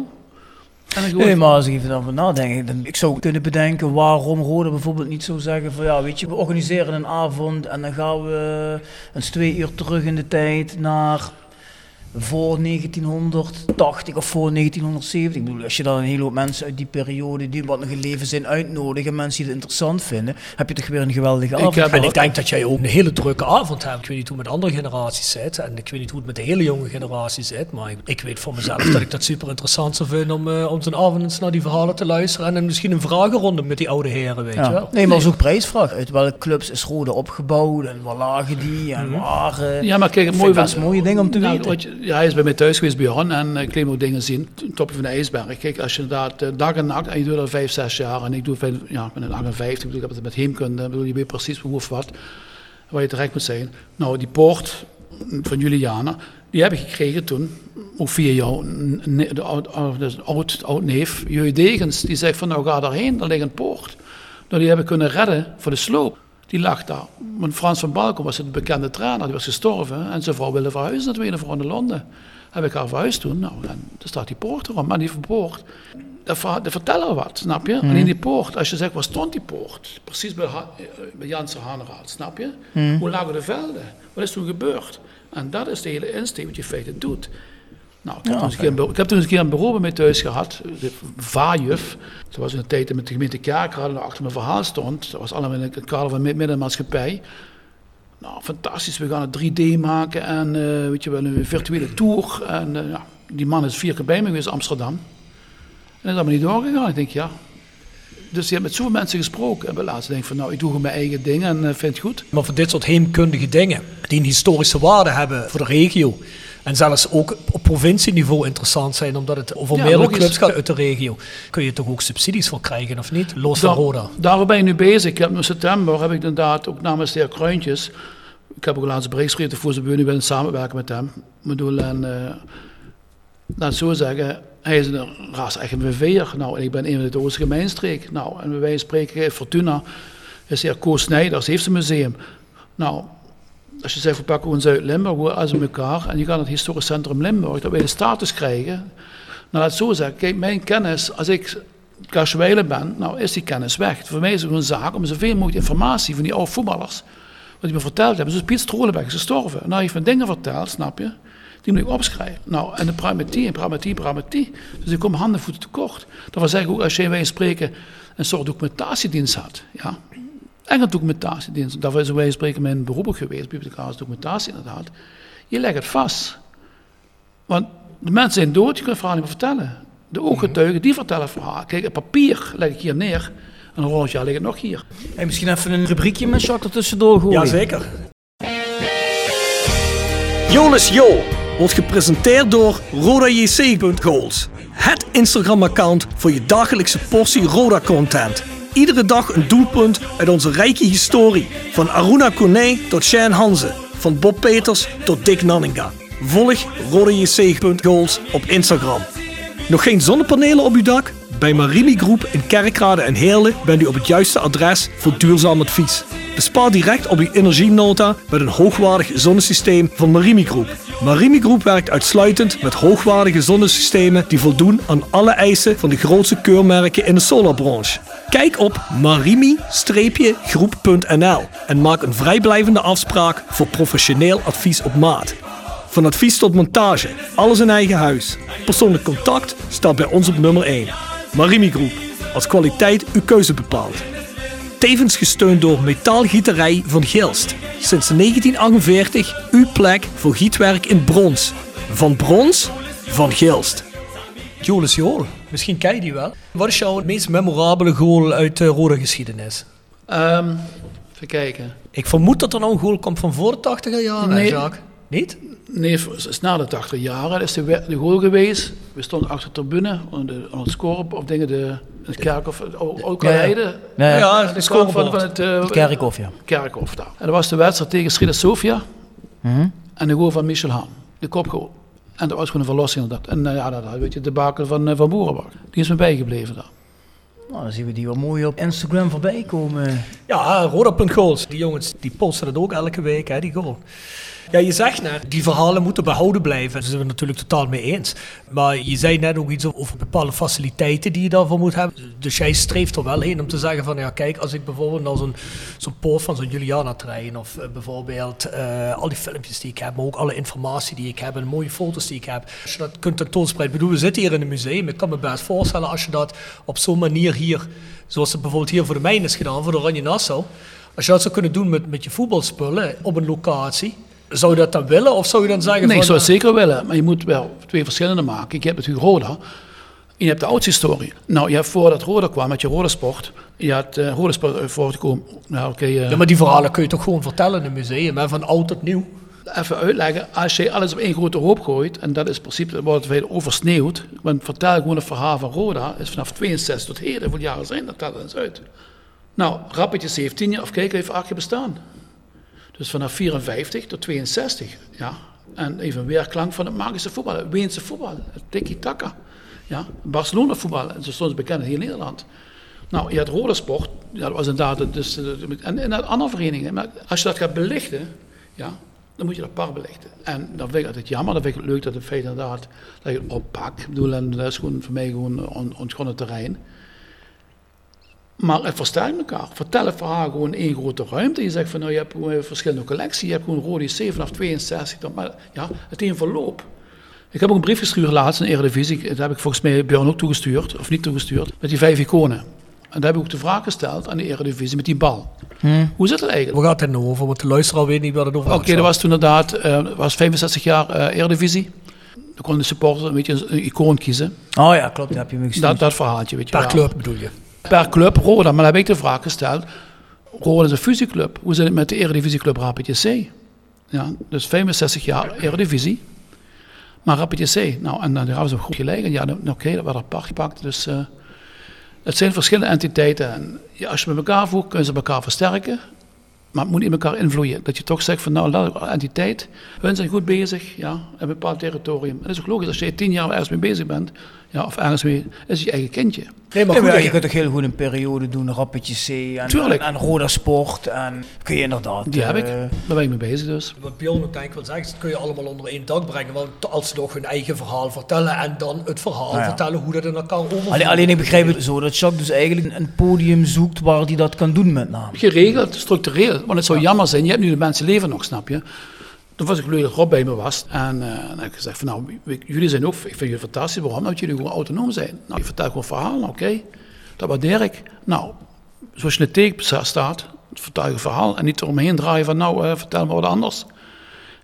[SPEAKER 5] En
[SPEAKER 4] Nee, maar als ik even daarover nadenk, dan, ik zou kunnen bedenken waarom Rode bijvoorbeeld niet zou zeggen van ja, weet je, we organiseren een avond en dan gaan we eens twee uur terug in de tijd naar voor 1980 of voor 1970. Ik bedoel, als je dan een hele hoop mensen uit die periode die wat nog in leven zijn uitnodigen, mensen die het interessant vinden, heb je toch weer een geweldige avond.
[SPEAKER 5] heb
[SPEAKER 3] En ik denk dat jij ook een hele drukke avond hebt. Ik weet niet hoe het met andere generaties zit. En ik weet niet hoe het met de hele jonge generatie zit. Maar ik, ik weet voor mezelf dat ik dat super interessant zou vinden om, eh, om zo'n avond eens naar die verhalen te luisteren. En dan misschien een vragenronde met die oude heren, weet je wel.
[SPEAKER 4] Nee, maar als ook prijsvraag. Uit welke clubs is Rode opgebouwd en waar lagen die en waar... eh,
[SPEAKER 5] Ja, maar kijk, het mooie
[SPEAKER 4] ik mooie dingen om te
[SPEAKER 5] Nou,
[SPEAKER 4] weten.
[SPEAKER 5] Ja, hij is bij mij thuis geweest, Bjorn, en ik kreeg ook dingen zien. Topje van de ijsberg. Kijk, als je inderdaad eh, dag en nacht, en je doet dat vijf, zes jaar, en ik doe veel, ja, ik ben een 58, ik, ik heb het met heemkunde, ik bedoel, je weet precies hoe of wat, waar je terecht moet zijn. Nou, die poort van Juliana, Die heb ik gekregen toen, ook via jou, de oud, oud, neef, Jeu Degens. Die zegt van nou ga daarheen, daar ligt een poort. Nou, die hebben kunnen redden voor de sloop. Die lag daar. Want Frans van Balken was het bekende trainer, die was gestorven. En zijn vrouw wilde verhuizen naar Tweede Vrouw in Londen. Heb ik haar verhuisd toen. Nou, en daar staat die poort erom. Maar die poort, dat, ver- dat vertellen wat, snap je? Alleen die poort, als je zegt, waar stond die poort? Precies bij, Ha- eh, bij Janssen Haneraad, snap je? Hoe lagen de velden? Wat is toen gebeurd? En dat is de hele insteek wat je in feite doet. Nou, ik, heb toen eens een een ik heb toen eens een keer een bureau bij mij thuis gehad, de vaarjuf. Dat was in de tijd met de gemeente Kerkrade achter mijn verhaal stond. Dat was allemaal in het kader van mid- middenmaatschappij. Nou, fantastisch. We gaan het 3D maken en eh, weet je wel, een virtuele tour. En eh, ja, die man is vier keer bij me geweest, in Amsterdam. En dat is allemaal niet doorgegaan. Ik denk, ja. Dus je hebt met zoveel mensen gesproken. En bij laatst denk ik van, nou, ik doe gewoon mijn eigen ding en eh, vind het goed.
[SPEAKER 3] Maar voor dit soort heemkundige dingen, die een historische waarde hebben voor de regio. En zelfs ook op provincieniveau interessant zijn, omdat het over
[SPEAKER 5] Ja,
[SPEAKER 3] meerdere clubs gaat uit de regio. Kun je toch ook subsidies voor krijgen, of niet? Los van Roda.
[SPEAKER 5] Daar ben ik nu bezig. Ik heb in september heb ik inderdaad ook namens de heer Kruintjes. Ik heb ook laatst bericht geschreven voor zijn nu willen samenwerken met hem. Ik bedoel, en eh, laat het zo zeggen, hij is een ras echt een VV'er. Nou, en ik ben een van de Oostelijke Mijnstreek. Nou, en wij spreken Fortuna, is de heer Koos Snijders, heeft zijn museum. Nou, als je zegt, we pakken gewoon Zuid-Limburg, we als elkaar, en je gaat het historisch centrum Limburg, dat wij de status krijgen. Nou, het zo zeggen, kijk, mijn kennis, als ik Karsweilen ben, nou is die kennis weg. Voor mij is het een zaak om zoveel mogelijk informatie van die oude voetballers, wat die me verteld hebben. Dus Piet Strolenberg is gestorven. Nou, hij heeft me dingen verteld, snap je? Die moet ik opschrijven. Nou, en de pragmatie, en pragmatie, pragmatie. Dus ik kom handen en voeten tekort. Dat wil zeggen, ook als jij wij spreken een soort documentatiedienst had, ja, en een documentatiedienst. Dat is wij spreken mijn beroep ook geweest, bibliothecaris documentatie inderdaad. Je legt het vast. Want de mensen zijn dood, je kunt het verhaal niet meer vertellen. De ooggetuigen, die vertellen het verhaal. Kijk, het papier leg ik hier neer. En een jaar ligt het nog hier.
[SPEAKER 4] Hey, misschien even een rubriekje met Jacques er tussendoor gooien.
[SPEAKER 3] Jazeker. Jolis Jo wordt gepresenteerd door RodaJC.goals. Het Instagram-account voor je dagelijkse portie Roda-content. Iedere dag een doelpunt uit onze rijke historie. Van Aruna Kone tot Shane Hanze. Van Bob Peters tot Dick Nanninga. Volg RodaJC.goals op Instagram. Nog geen zonnepanelen op uw dak? Bij Marimi Groep in Kerkrade en Heerlen bent u op het juiste adres voor duurzaam advies. Bespaar direct op uw energienota met een hoogwaardig zonnesysteem van Marimi Groep. Marimi Groep werkt uitsluitend met hoogwaardige zonnesystemen die voldoen aan alle eisen van de grootste keurmerken in de solarbranche. Kijk op marimi-groep.nl en maak een vrijblijvende afspraak voor professioneel advies op maat. Van advies tot montage, alles in eigen huis. Persoonlijk contact staat bij ons op nummer 1. Marimi Groep, als kwaliteit uw keuze bepaalt. Tevens gesteund door Metaalgieterij van Gilst. Sinds 1948 uw plek voor gietwerk in brons. Van brons, van Gilst. Jolis Jool, misschien ken je die wel. Wat is jouw meest memorabele goal uit de rode geschiedenis?
[SPEAKER 5] Ehm, even kijken.
[SPEAKER 3] Ik vermoed dat er nou een goal komt van voor de 80 jaren, hè,
[SPEAKER 5] Nee.
[SPEAKER 3] Jacques? Niet?
[SPEAKER 5] Nee, het is na de 80 jaren. Dat is de, de goal geweest. We stonden achter de tribune, aan, de, aan het scoren, of dingen, de, het kerkhof, ook
[SPEAKER 4] ja.
[SPEAKER 5] Heide.
[SPEAKER 4] Nee,
[SPEAKER 3] Ja,
[SPEAKER 5] De
[SPEAKER 3] de
[SPEAKER 5] scorebord van, van het, eh,
[SPEAKER 4] het kerkhof, ja.
[SPEAKER 5] kerkhof daar. En dat was de wedstrijd tegen Srida Sofia
[SPEAKER 4] Mhm.
[SPEAKER 5] en de goal van Michel Haan. De kopgoal. En dat was gewoon een verlossing. Dat. En eh, ja, dat weet je, de baken van, eh, van Boerenbak. Die is me bijgebleven daar.
[SPEAKER 4] Nou, dan zien we die wel mooi op Instagram voorbij komen.
[SPEAKER 3] Ja, Roda.goals. Die jongens die posten dat ook elke week, hè, die goal. Ja, je zegt net, die verhalen moeten behouden blijven. Daar zijn we natuurlijk totaal mee eens. Maar je zei net ook iets over bepaalde faciliteiten die je daarvoor moet hebben. Dus jij streeft er wel heen om te zeggen van, ja kijk, als ik bijvoorbeeld naar zo'n zo'n poort van zo'n Juliana-trein of eh, bijvoorbeeld eh, al die filmpjes die ik heb, maar ook alle informatie die ik heb en mooie foto's die ik heb. Als je dat kunt tentoonspreiden. Ik bedoel, we zitten hier in een museum. Ik kan me best voorstellen als je dat op zo'n manier hier, zoals het bijvoorbeeld hier voor de mijn is gedaan, voor de Oranje Nassau. Als je dat zou kunnen doen met, met je voetbalspullen op een locatie, zou je dat dan willen? Of zou je dan zeggen
[SPEAKER 5] Nee, ik zou het zeker willen. Maar je moet wel twee verschillende maken. Ik heb natuurlijk Roda. En je hebt de oudste historie. Nou, je hebt voordat Roda kwam met je Roda Sport. Je had uh, Roda Sport uh, voortgekomen. Nou, oké.
[SPEAKER 3] Ja, maar die verhalen kun je toch gewoon vertellen in een museum, hè? van oud tot nieuw.
[SPEAKER 5] Even uitleggen, als je alles op één grote hoop gooit, en dat is in principe, wordt het veel oversneeuwd. Want vertel gewoon het verhaal van Roda, is vanaf 62 tot heden, hoeveel jaren zijn dat, tel eens uit. Nou, Rappetje 17 jaar, of kijk, heeft acht jaar bestaan. Dus vanaf 54 tot 62, ja, En even weerklank van het magische voetbal, het Weense voetbal, het tiki-taka. Ja, Barcelona voetbal, zo stond ze bekend in heel Nederland. Nou, je had Rode Sport, dat was inderdaad, dus, en, en andere verenigingen. Maar als je dat gaat belichten, ja, dan moet je dat par belichten. En dan vind ik altijd jammer, dan vind ik het leuk dat het feit inderdaad, dat je het oppakt. Ik bedoel, en dat is gewoon voor mij gewoon on, ontgonnen terrein. Maar het versterkt elkaar. Vertel het verhaal gewoon één grote ruimte. Je zegt van nou, je hebt gewoon verschillende collecties. Je hebt gewoon Rodi 7 vanaf 62. Maar ja, het een verloop. Ik heb ook een brief gestuurd laatst in Eredivisie. Dat heb ik volgens mij Björn ook toegestuurd, of niet toegestuurd, met die vijf iconen. En daar heb ik ook de vraag gesteld aan de Eredivisie met die bal.
[SPEAKER 4] Hmm.
[SPEAKER 5] Hoe zit het eigenlijk?
[SPEAKER 3] Waar gaat het nou over? Want de luisteraar weet niet waar het over
[SPEAKER 5] Oké,
[SPEAKER 3] gaat.
[SPEAKER 5] dat was toen inderdaad, eh was 65 jaar eh Eredivisie. Dan kon de supporter een beetje een icoon kiezen.
[SPEAKER 4] Oh ja, klopt, dat heb je me gestuurd.
[SPEAKER 5] Dat, dat verhaaltje, weet je
[SPEAKER 3] Per club bedoel je?
[SPEAKER 5] Per club, Roda. Maar dan heb ik de vraag gesteld. Roda is een fusieclub. Hoe zit het met de Eredivisieclub JC? Ja, dus 65 jaar Eredivisie. Maar JC, nou, en dan hadden ze goed gelijk. En ja, nou, oké, dat werd apart gepakt. Dus eh, het zijn verschillende entiteiten. En als je met elkaar voegt, kunnen ze elkaar versterken. Maar het moet in elkaar invloeien. Dat je toch zegt van, nou, laat entiteit, hun zijn goed bezig, ja, in een bepaald territorium. En dat is ook logisch, als je tien jaar ergens mee bezig bent, ja, of ergens mee, is je eigen kindje.
[SPEAKER 3] Nee, maar goed,
[SPEAKER 4] maar je
[SPEAKER 3] je-
[SPEAKER 4] kunt toch heel goed een periode doen, Rappetje C en,
[SPEAKER 5] Tuurlijk.
[SPEAKER 4] en, Sport. En kun je inderdaad...
[SPEAKER 5] Die heb ik,
[SPEAKER 4] eh,
[SPEAKER 5] daar ben ik mee bezig dus.
[SPEAKER 3] Wat Bjorn ook denk ik wil zeggen, dat kun je allemaal onder één dak brengen. Want als ze toch hun eigen verhaal vertellen en dan het verhaal
[SPEAKER 4] Nou ja.
[SPEAKER 3] vertellen hoe dat in elkaar overvloeit.
[SPEAKER 4] Alleen, alleen ik begrijp het zo dat Jacques dus eigenlijk een podium zoekt waar hij dat kan doen met name.
[SPEAKER 5] geregeld, structureel. Want het zou jammer zijn, je hebt nu de mensen leven nog, snap je? Toen was ik blij dat Rob bij me was. En eh, dan heb ik gezegd van nou, jullie zijn ook, ik vind jullie fantastisch. Waarom? Omdat jullie gewoon autonoom zijn. Nou, je vertelt gewoon verhalen, oké. Dat waardeer ik. Nou, zoals je in de teken staat, vertel je een verhaal. En niet eromheen draaien van nou, eh, vertel me wat anders.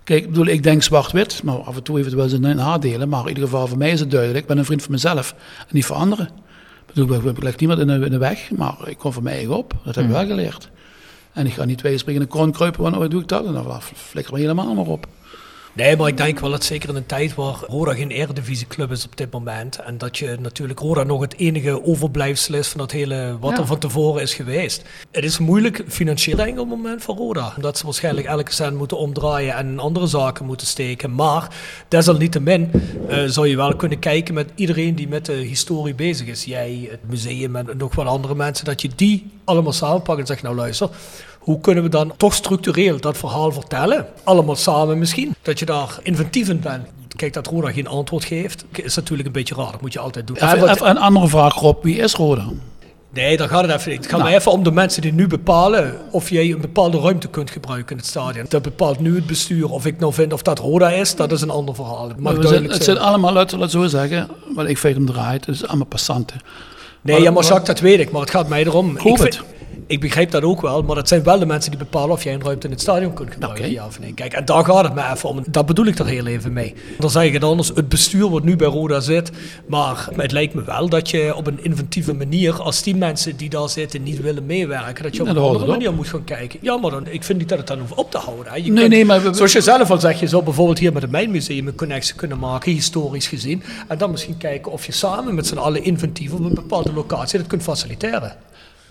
[SPEAKER 5] Kijk, ik bedoel, ik denk zwart-wit, maar af en toe heeft het wel zijn nadelen. Maar in ieder geval voor mij is het duidelijk. Ik ben een vriend van mezelf en niet voor anderen. Ik bedoel, ik leg niemand in de, in de weg, maar ik kom voor mij eigen op. Dat heb ik wel geleerd. En ik ga niet twee springen in de kroon want wat doe ik dat? En dan flikker me helemaal maar op.
[SPEAKER 3] Nee, maar ik denk wel dat zeker in een tijd waar Roda geen eredivisieclub is op dit moment. En dat je natuurlijk Roda nog het enige overblijfsel is van dat hele wat
[SPEAKER 5] Ja.
[SPEAKER 3] er van tevoren is geweest. Het is moeilijk financieel denk ik op het moment voor Roda. Omdat ze waarschijnlijk elke cent moeten omdraaien en andere zaken moeten steken. Maar desalniettemin eh zou je wel kunnen kijken met iedereen die met de historie bezig is. Jij, het museum en nog wat andere mensen. Dat je die allemaal samenpakt en zegt nou luister. Hoe kunnen we dan toch structureel dat verhaal vertellen? Allemaal samen misschien. Dat je daar inventief in bent. Kijk, dat Roda geen antwoord geeft, is natuurlijk een beetje raar. Dat moet je altijd doen.
[SPEAKER 5] Even, een andere vraag, Rob. Wie is Roda?
[SPEAKER 3] nee, daar gaat het even niet. Het gaat
[SPEAKER 5] Nou.
[SPEAKER 3] maar even om de mensen die nu bepalen of jij een bepaalde ruimte kunt gebruiken in het stadion. Dat bepaalt nu het bestuur. Of ik nou vind of dat Roda is, dat is een ander verhaal. Het mag
[SPEAKER 5] zijn, het
[SPEAKER 3] zijn.
[SPEAKER 5] allemaal, laten we het zo zeggen, wat ik feit om draait, het is allemaal passanten.
[SPEAKER 3] Nee, ja, maar Jacques, dat weet ik. Maar het gaat mij erom. Ik, vind-
[SPEAKER 5] het.
[SPEAKER 3] Ik begrijp dat ook wel. Maar dat zijn wel de mensen die bepalen of jij een ruimte in het stadion kunt gebruiken. Ja of nee. Kijk, en daar gaat het mij even om. Dat bedoel ik er heel even mee. Dan zeg ik het anders. Het bestuur wat nu bij Roda zit. Maar het lijkt me wel dat je op een inventieve manier, als die mensen die daar zitten niet willen meewerken, dat je op een andere
[SPEAKER 5] het op.
[SPEAKER 3] manier moet gaan kijken. Ja, maar dan, ik vind niet dat het dan hoeft op te houden. Je
[SPEAKER 5] Nee,
[SPEAKER 3] kunt-
[SPEAKER 5] nee, maar we-
[SPEAKER 3] Zoals je zelf al zegt, je zou bijvoorbeeld hier met het Mijnmuseum een connectie kunnen maken, historisch gezien. En dan misschien kijken of je samen met z'n allen inventief op een bepaalde locatie dat kunt faciliteren.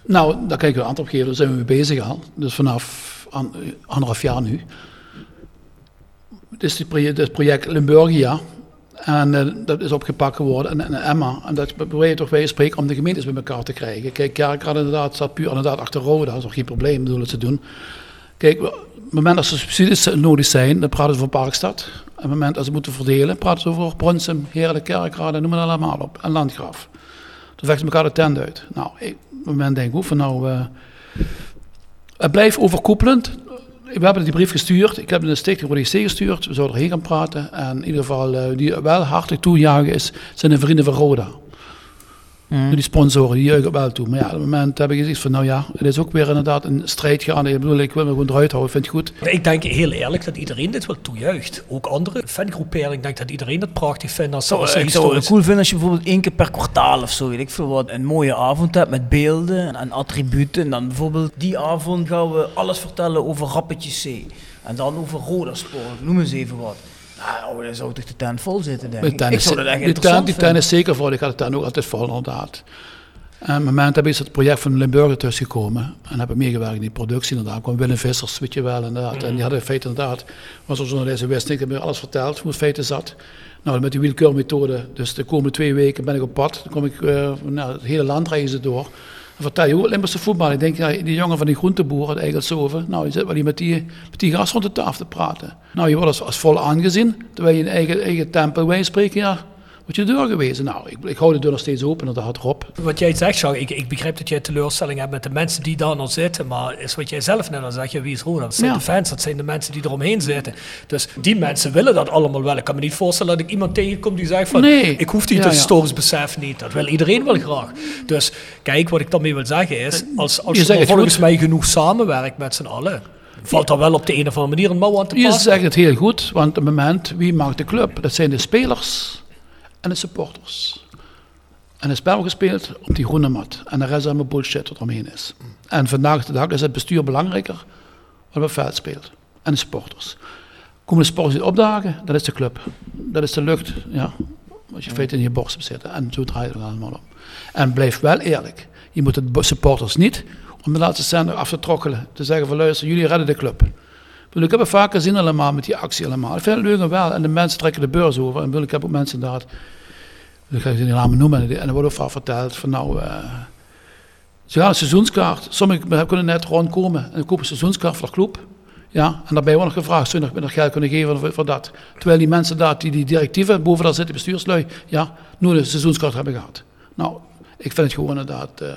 [SPEAKER 5] Nou, daar kan ik een antwoord op geven. Daar zijn we mee bezig al. Dus vanaf an- anderhalf jaar nu. Het is het project, Limburgia. En eh, dat is opgepakt geworden. En, en Emma. En dat probeer je toch bij spreken om de gemeentes bij elkaar te krijgen. Kijk, Kerkrad inderdaad staat puur inderdaad achter Roda. Dat is nog geen probleem, bedoel het te doen. Kijk, op het moment dat er subsidies nodig zijn, dan praten ze over Parkstad. Op het moment dat ze moeten verdelen, praten ze over Bronsum, Heerlijk, Kerkrade, noem het allemaal op. En Landgraaf. Dan vechten ze elkaar de tent uit. Nou, ik, op het moment denk ik, hoe van nou... eh, het blijft overkoepelend. We hebben die brief gestuurd. Ik heb de stichting voor IC gestuurd. We zouden erheen gaan praten. En in ieder geval, eh, die wel hartelijk toejagen is, zijn de vrienden van Roda. Die sponsoren, die juichen wel toe. Maar ja, op het moment heb ik gezegd van, nou ja, het is ook weer inderdaad een strijd gaande. Ik bedoel, ik wil me gewoon eruit houden, ik vind het goed.
[SPEAKER 3] Ik denk heel eerlijk dat iedereen dit wel toejuicht. Ook andere fangroeperingen, ik denk dat iedereen het prachtig vindt als, als ze
[SPEAKER 4] ik zou het cool vinden als je bijvoorbeeld één keer per kwartaal of zo, weet ik veel wat, een mooie avond hebt met beelden en attributen. En dan bijvoorbeeld die avond gaan we alles vertellen over Rappetje C. En dan over Rodasport, noem eens even wat. Nou, dan zou toch de tent vol zitten, denk
[SPEAKER 5] De
[SPEAKER 4] ik.
[SPEAKER 5] tent
[SPEAKER 4] ik
[SPEAKER 5] is-
[SPEAKER 4] zou dat echt
[SPEAKER 5] die
[SPEAKER 4] interessant
[SPEAKER 5] tent- Die tent
[SPEAKER 4] vinden.
[SPEAKER 5] is zeker voor, ik had het dan ook altijd vol, inderdaad. En op het moment heb ik het project van Limburger tussen gekomen. En heb ik meegewerkt in die productie inderdaad. kwam Willem Vissers, weet je wel, inderdaad. En die hadden in feite inderdaad, was er journalist wist ik, heb me alles verteld hoe het feiten zat. Nou, met die wielkeurmethode, dus de komende twee weken ben ik op pad. Dan kom ik uh, nou, het hele land reizen door. Vertel je hoe Limburgse voetbal. Ik denk, ja, die jongen van die groenteboer uit Eigelshoven, nou, die zit wel hier met die, met die gast rond de tafel te praten. Nou, je wordt als, als vol aangezien, terwijl je in eigen, eigen tempel wij spreken, ja, moet je deur gewezen. Nou, ik, ik hou de deur nog steeds open, inderdaad, Rob.
[SPEAKER 3] Wat jij zegt, ik, ik begrijp dat jij teleurstelling hebt met de mensen die daar nog zitten, maar is wat jij zelf net al zegt, wie is Roda? Dat zijn
[SPEAKER 5] Ja.
[SPEAKER 3] de fans, dat zijn de mensen die eromheen zitten. Dus die mensen willen dat allemaal wel. Ik kan me niet voorstellen dat ik iemand tegenkom die zegt van,
[SPEAKER 5] Nee.
[SPEAKER 3] ik hoef die
[SPEAKER 5] Ja,
[SPEAKER 3] dat historisch besef niet. Dat wil iedereen wel graag. Dus kijk, wat ik daarmee wil zeggen is, als, als
[SPEAKER 5] Je
[SPEAKER 3] je, volgens
[SPEAKER 5] goed.
[SPEAKER 3] mij genoeg samenwerkt met z'n allen, valt er wel op de een of andere manier een mouw aan te
[SPEAKER 5] Je
[SPEAKER 3] passen.
[SPEAKER 5] zegt het heel goed, want op het moment, wie maakt de club? Dat zijn de spelers en de supporters. En is spel gespeeld op die groene mat. En de rest is allemaal bullshit wat eromheen is. En vandaag de dag is het bestuur belangrijker wat op het veld speelt. En de supporters. Komen de supporters niet opdagen, dat is de club. Dat is de lucht, ja. Wat je in feite in je borst hebt zitten. En zo draait het allemaal om. En blijf wel eerlijk. Je moet de supporters niet om de laatste zender af te trokkelen. Te zeggen van luister, jullie redden de club. Ik bedoel, Ik heb het vaak gezien allemaal met die actie allemaal. Ik vind het leuk en wel. En de mensen trekken de beurs over. En bedoel, ik heb ook mensen inderdaad, ik ga ze niet namen noemen. En er wordt ook vaak verteld van nou, eh, ze gaan een seizoenskaart. Sommigen kunnen net rondkomen en kopen een seizoenskaart voor de club. Ja, en daarbij wordt nog gevraagd, zou je nog, geld kunnen geven voor, voor dat? Terwijl die mensen daar, die, die directieven, boven daar zitten, bestuurslui, ja, nooit een seizoenskaart hebben gehad. Nou, ik vind het gewoon inderdaad eh,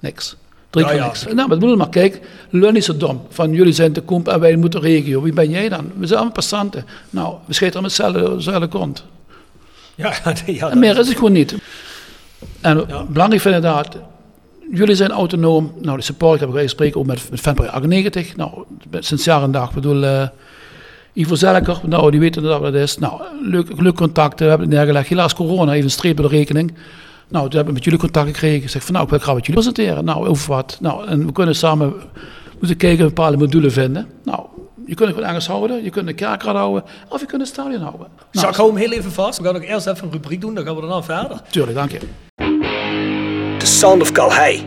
[SPEAKER 5] niks. Drie
[SPEAKER 3] Ja,
[SPEAKER 5] niks. Nou, maar bedoel maar, kijk, lul niet zo dom. Van jullie zijn te komp en wij moeten regio. Wie ben jij dan? We zijn allemaal passanten. Nou, we scheten met dezelfde, dezelfde kont.
[SPEAKER 3] Ja, <laughs> ja,
[SPEAKER 5] En meer
[SPEAKER 3] dat-
[SPEAKER 5] is het gewoon niet. En
[SPEAKER 3] Ja.
[SPEAKER 5] belangrijk vind ik inderdaad, jullie zijn autonoom. Nou, de support heb ik gesproken ook met, met Fanboy 98. Nou, sinds jaar en dag. Ik bedoel, eh Ivo Zelker, nou, die weet inderdaad wat het is. Nou, leuk, leuk contact, we hebben het neergelegd. Helaas corona, even een streep bij de rekening. Nou, toen hebben we met jullie contact gekregen. Ik zeg van, nou, ik wil graag met jullie presenteren. Nou, over wat. Nou, en we kunnen samen moeten kijken, bepaalde modulen vinden. Nou, je kunt het gewoon ergens houden, je kunt een kerkraad houden, of je kunt een stadion houden. Nou,
[SPEAKER 3] Jacques, hou hem heel even vast. We gaan nog eerst even een rubriek doen, dan gaan we daarna verder.
[SPEAKER 5] tuurlijk, dank je.
[SPEAKER 3] The Sound of Calhei.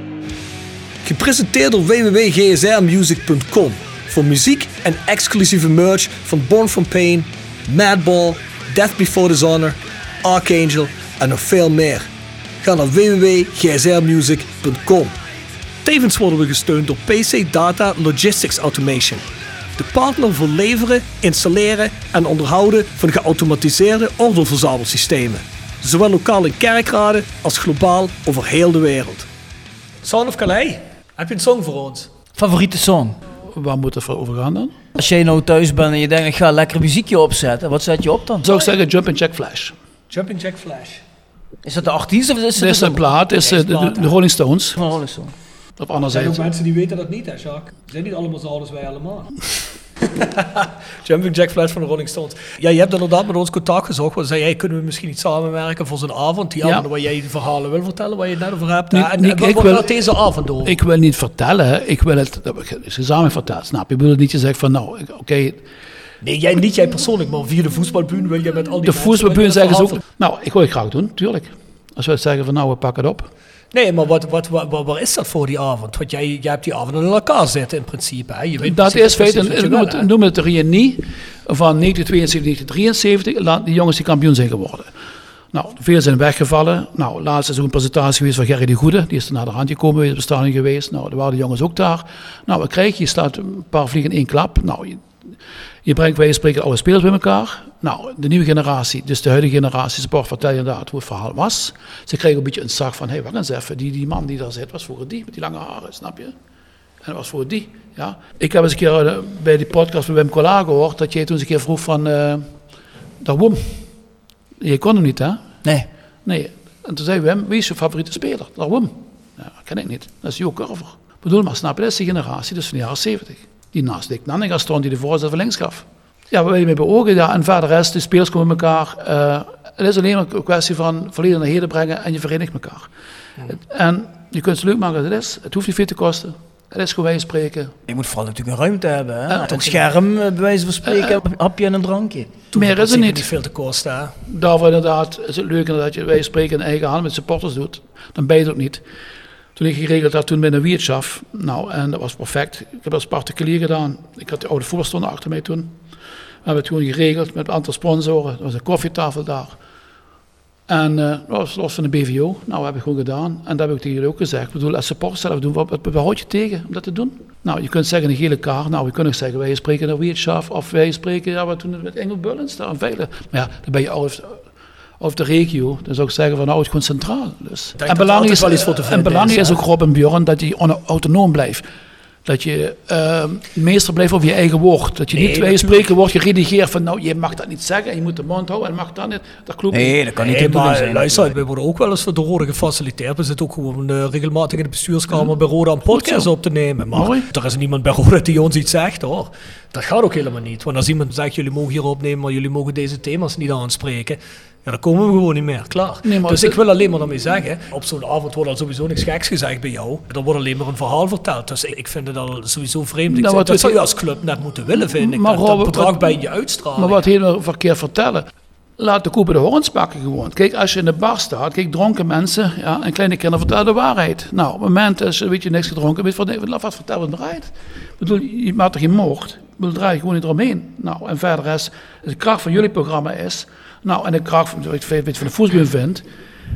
[SPEAKER 3] Gepresenteerd door www.gsrmusic.com voor muziek en exclusieve merch van Born From Pain, Madball, Death Before Dishonor, Archangel en nog veel meer. Ga naar www.gsrmusic.com. Tevens worden we gesteund door PC Data Logistics Automation. De partner voor leveren, installeren en onderhouden van geautomatiseerde ordeelverzamelsystemen. Zowel lokaal in kerkraden als globaal over heel de wereld. Sound of Calais, heb je een song voor ons?
[SPEAKER 4] Favoriete song?
[SPEAKER 5] Waar moet het voor over gaan dan?
[SPEAKER 4] Als jij nou thuis bent en je denkt, ik ga lekker muziekje opzetten, wat zet je op dan?
[SPEAKER 5] Zou ik zeggen Jump and Jack Flash.
[SPEAKER 3] Jumping Jack Flash.
[SPEAKER 4] Is dat de artiest of is
[SPEAKER 5] Dit
[SPEAKER 4] het
[SPEAKER 5] is
[SPEAKER 4] de
[SPEAKER 5] een plaat, is eh, de, de,
[SPEAKER 3] plaat,
[SPEAKER 5] de Rolling Stones.
[SPEAKER 4] van Rolling Stone?
[SPEAKER 5] Op
[SPEAKER 3] Er zijn
[SPEAKER 5] anderzijds.
[SPEAKER 3] ook mensen die weten dat niet, hè, Jacques? Ze zijn niet allemaal zo oud als wij allemaal. <laughs> Jumping Jack Flash van de Rolling Stones. Ja, je hebt inderdaad met ons contact gezocht. We zeiden, hey, kunnen we misschien niet samenwerken voor zo'n avond? Die
[SPEAKER 5] Ja.
[SPEAKER 3] avond waar jij de verhalen wil vertellen, waar je het net over hebt.
[SPEAKER 5] Niet-
[SPEAKER 3] en
[SPEAKER 5] niet-
[SPEAKER 3] en wat
[SPEAKER 5] ik wil-
[SPEAKER 3] gaat deze avond door?
[SPEAKER 5] Ik wil niet vertellen, ik wil het, gezamenlijk verteld, snap je? Ik bedoel niet je zegt van nou, oké,
[SPEAKER 3] nee, jij, niet jij persoonlijk, maar via de voetbalbuur wil je met al die
[SPEAKER 5] de
[SPEAKER 3] wil je
[SPEAKER 5] zeggen ze ook, nou, ik wil het graag doen, tuurlijk. Als we zeggen van nou, we pakken het op.
[SPEAKER 3] Nee, maar wat, wat, wat, wat- is dat voor die avond? Want jij, jij hebt die avond in elkaar zitten in principe. Hè? Je weet
[SPEAKER 5] Dat is feit, noem noem het de reunie van 1972, 1973, laat die jongens die kampioen zijn geworden. Nou, veel zijn weggevallen. Nou, laatst is ook een presentatie geweest van Gerry de Goede. Die is er naar de hand gekomen, op de stadion geweest. Nou, daar waren de jongens ook daar. Nou, wat krijg je? Je slaat een paar vliegen in één klap. Nou, je, brengt bij je spreken alle spelers bij elkaar. Nou, de nieuwe generatie, dus de huidige generatie, sport vertel je inderdaad hoe het verhaal was. Ze kregen een beetje een zag van, hé, hey, wacht eens even, die, die man die daar zit, was vroeger die, met die lange haren, snap je? En dat was voor die. Ja. Ik heb eens een keer eh, bij die podcast van Wim Collar gehoord dat jij toen eens een keer vroeg van, eh dag Wim, je kon hem niet hè?
[SPEAKER 4] Nee.
[SPEAKER 5] Nee. En toen zei Wim, wie is je favoriete speler? Dag Wim. Ja, dat ken ik niet. Dat is Jo Curver. Bedoel maar, snap je, dat is die generatie, dus van de jaren 70. Die naast Dick Nanninga stond, die de voorzet van links gaf. Ja, wil je mee beogen? Ja, en verder rest, de spelers komen met elkaar. Eh, het is alleen maar een kwestie van verleden naar heden brengen en je verenigt elkaar. Het- En je kunt het leuk maken als het is. Het hoeft niet veel te kosten. Dat is gewoon spreken.
[SPEAKER 4] Je moet vooral natuurlijk een ruimte hebben. Hè? Een scherm, eh, bij wijze van spreken, een hapje en een drankje.
[SPEAKER 5] Meer is er
[SPEAKER 3] niet
[SPEAKER 5] niet.
[SPEAKER 3] veel te kosten. hè.
[SPEAKER 5] Daarvoor inderdaad is het leuk dat je wij spreken in eigen hand met supporters doet. Dan ben je het ook niet. Toen ik geregeld had toen bij een Wiertschaf. Nou, en dat was perfect. Ik heb dat als particulier gedaan. Ik had de oude voetbalstonden achter mij toen. We hebben het toen geregeld met een aantal sponsoren. Er was een koffietafel daar. En eh, dat was los van de BVO. Nou, dat heb ik gewoon gedaan. En dat heb ik tegen jullie ook gezegd. Ik bedoel, als supporters zelf doen, wat, houd je tegen om dat te doen? Nou, je kunt zeggen een gele kaart. Nou, we kunnen zeggen, wij spreken naar Wiertschaf. Of wij spreken, ja, wat doen we met Engel Bullens veilig. Maar ja, dan ben je out of, de regio. Dan zou ik zeggen van, nou, het is gewoon centraal. Dus. En belangrijk is,
[SPEAKER 3] wel iets voor te
[SPEAKER 5] en belangrijk
[SPEAKER 3] is,
[SPEAKER 5] ook, Rob en Bjorn, dat je on- autonoom blijft. Dat je ehm, meester blijft over je eigen woord. Dat je
[SPEAKER 3] Nee,
[SPEAKER 5] niet bij spreken wordt geredigeerd van, nou, je mag dat niet zeggen. En je moet de mond houden en mag dat niet. Dat klopt niet.
[SPEAKER 4] Nee, dat kan niet
[SPEAKER 3] Nee, maar
[SPEAKER 4] zijn.
[SPEAKER 3] luister, we worden ook wel eens voor de Rode gefaciliteerd. We zitten ook gewoon eh, regelmatig in de bestuurskamer bij Roda een podcast op te nemen. Maar
[SPEAKER 5] Mooi.
[SPEAKER 3] er is niemand bij Roda die ons iets zegt hoor. Dat gaat ook helemaal niet. Want als iemand zegt, jullie mogen hier opnemen, maar jullie mogen deze thema's niet aanspreken. Ja, dan komen we gewoon niet meer, klaar.
[SPEAKER 5] Nee,
[SPEAKER 3] dus ik wil alleen maar daarmee zeggen, op zo'n avond wordt al sowieso niks geks gezegd bij jou. Er wordt alleen maar een verhaal verteld. Dus ik, ik vind het al sowieso vreemd. Ik
[SPEAKER 5] Nou,
[SPEAKER 3] dat zou je als club net moeten willen, vind ik.
[SPEAKER 5] Maar
[SPEAKER 3] dat, dat bedrag bij je uitstralen.
[SPEAKER 5] Maar wat helemaal verkeerd vertellen. Laat de koe bij de horens pakken gewoon. Kijk, als je in de bar staat, kijk, dronken mensen ja, en kleine kinderen vertellen de waarheid. Nou, op het moment als je weet je niks gedronken, weet wat, wat vertellen we eruit. Ik bedoel, je maakt toch geen moord? Ik draai je gewoon niet eromheen. Nou, en verder is, de kracht van jullie programma is, nou, en de kracht van, wat van de voetbal vind.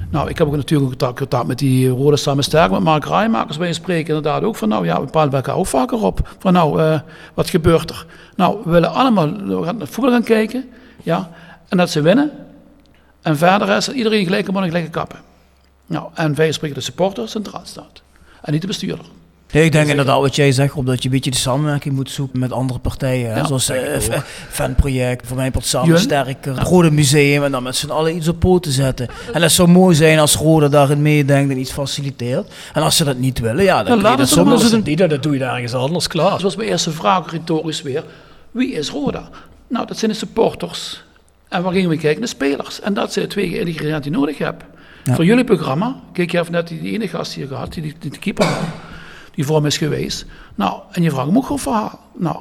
[SPEAKER 5] Nou, ik heb ook natuurlijk contact, met die Rode Samen Sterk, met Mark Rijmakers je spreken inderdaad ook van, nou ja, we bepalen elkaar ook vaker op. Van nou, eh, wat gebeurt er? Nou, we willen allemaal we gaan naar voetbal gaan kijken, ja, en dat ze winnen. En verder is dat iedereen gelijke mannen, gelijke kappen. Nou, en wij spreken de supporter centraal staat. En niet de bestuurder.
[SPEAKER 4] Nee, ik denk inderdaad wat jij zegt, omdat je een beetje de samenwerking moet zoeken met andere partijen. Hè?
[SPEAKER 5] Ja,
[SPEAKER 4] Zoals eh, f- fanproject, voor mij wordt samen sterker, het Rode Museum en dan met z'n allen iets op poten zetten. En dat zou mooi zijn als Rode daarin meedenkt en iets faciliteert. En als ze dat niet willen, ja, dan
[SPEAKER 5] Dan
[SPEAKER 4] kun je
[SPEAKER 5] laten
[SPEAKER 4] dat doen.
[SPEAKER 3] het niet, dan doe je daar ergens anders, klaar.
[SPEAKER 5] Dat was mijn eerste vraag, retorisch weer. Wie is Roda? Nou, dat zijn de supporters. En waar gingen we kijken? De spelers. En dat zijn de twee ingrediënten die je nodig hebt. Voor jullie programma, kijk, je hebt net die, ene gast hier gehad, die, die de keeper, die voor hem is geweest. Nou, en je vraagt hem ook gewoon verhaal. Nou,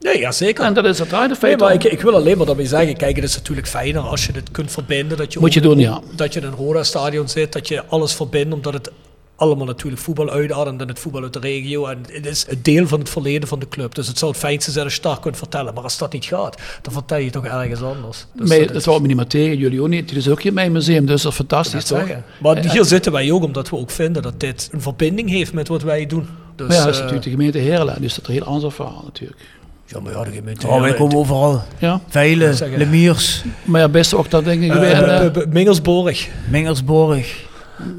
[SPEAKER 3] Nee, ja, zeker.
[SPEAKER 5] en dat is het de
[SPEAKER 3] Nee,
[SPEAKER 5] feit
[SPEAKER 3] maar
[SPEAKER 5] om.
[SPEAKER 3] ik, ik wil alleen maar daarmee zeggen, kijk, het is natuurlijk fijner als je dit kunt verbinden. Dat je
[SPEAKER 5] Moet je
[SPEAKER 3] ook-
[SPEAKER 5] doen, ja.
[SPEAKER 3] Dat je in een Roda-stadion zit, dat je alles verbindt, omdat het allemaal natuurlijk voetbal uitademt en het voetbal uit de regio. En het is een deel van het verleden van de club. Dus het zou het fijnste zijn als je daar kunt vertellen. Maar als dat niet gaat, dan vertel je het toch ergens anders. Dus
[SPEAKER 5] Mij-
[SPEAKER 3] dat
[SPEAKER 5] dat
[SPEAKER 3] is-
[SPEAKER 5] wou me niet meer tegen, jullie ook niet. Jullie is ook hier in mijn museum, dus dat is fantastisch,
[SPEAKER 3] dat
[SPEAKER 5] toch?
[SPEAKER 3] zeggen. Maar hier zitten wij ook omdat we ook vinden dat dit een verbinding heeft met wat wij doen. Dus,
[SPEAKER 5] Maar ja, dat is
[SPEAKER 3] eh,
[SPEAKER 5] natuurlijk de gemeente Heerlen, dus dat is een heel ander verhaal natuurlijk.
[SPEAKER 3] ja, maar ja, de gemeente-
[SPEAKER 4] Oh, wij komen overal.
[SPEAKER 5] Ja,
[SPEAKER 4] Veilen. Lemiers,
[SPEAKER 5] maar ja, best ook dat denk ik,
[SPEAKER 3] Eh, eh,
[SPEAKER 5] eh,
[SPEAKER 3] eh, Mingelsborg.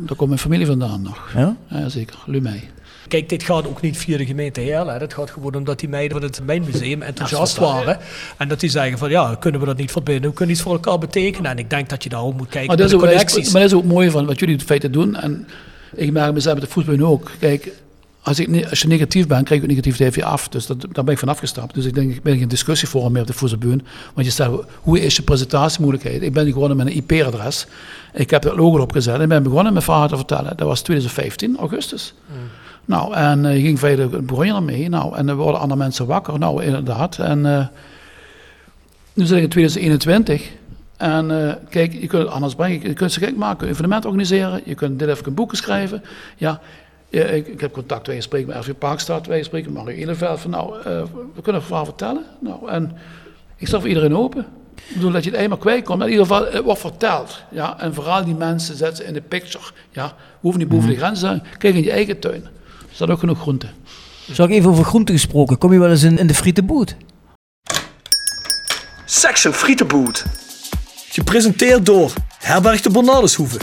[SPEAKER 5] Daar komt mijn familie vandaan nog.
[SPEAKER 4] Ja?
[SPEAKER 5] Ja, zeker, Lumey.
[SPEAKER 3] Kijk, dit gaat ook niet via de gemeente Heerlen. Dat gaat gewoon omdat die meiden van het Mijnmuseum enthousiast waren. En dat die zeggen van, ja, kunnen we dat niet verbinden? We kunnen iets voor elkaar betekenen. En ik denk dat je daar ook moet kijken
[SPEAKER 5] Maar
[SPEAKER 3] naar
[SPEAKER 5] dat, is
[SPEAKER 3] de
[SPEAKER 5] ook,
[SPEAKER 3] connecties.
[SPEAKER 5] maar dat is ook mooi van wat jullie in feite doen. En ik merk mezelf met de voetbal nu ook. Kijk, als, ik, als je negatief bent, krijg je ook negatief tegen je af. Dus dat, daar ben ik van afgestapt. Dus ik denk, ik ben geen discussieforum meer op de voetbalbühne. Want je stelt, hoe is je presentatiemoeilijkheid? Ik ben begonnen met een IP-adres. Ik heb het logo opgezet en ben begonnen met verhaal te vertellen. Dat was 2015, augustus. Nou, en eh, je ging verder, begon je ermee. Nou, en dan worden andere mensen wakker. Nou, inderdaad. En eh, nu zit ik in 2021. En eh, kijk, je kunt het anders brengen. Je kunt ze gek maken, een evenement organiseren. Je kunt dit even boeken schrijven. Ja, ja, ik, ik heb contact, wij spreken met RV Parkstad, wij spreken met Mario Eleveld. Van nou, eh, we kunnen een verhaal vertellen. Nou, en ik sta voor iedereen open. Ik bedoel dat je het eenmaal kwijt komt. In ieder geval, het wordt verteld. Ja, en vooral die mensen zetten ze in de picture. Ja, we hoeven niet boven de grens te zijn. Kijk in je eigen tuin. Er staat ook genoeg groente.
[SPEAKER 4] Zal ik even over groenten gesproken? Kom je wel eens in, in de frietenboot?
[SPEAKER 3] Section Frietenboot. Gepresenteerd door Herberg de Bernardeshoeve.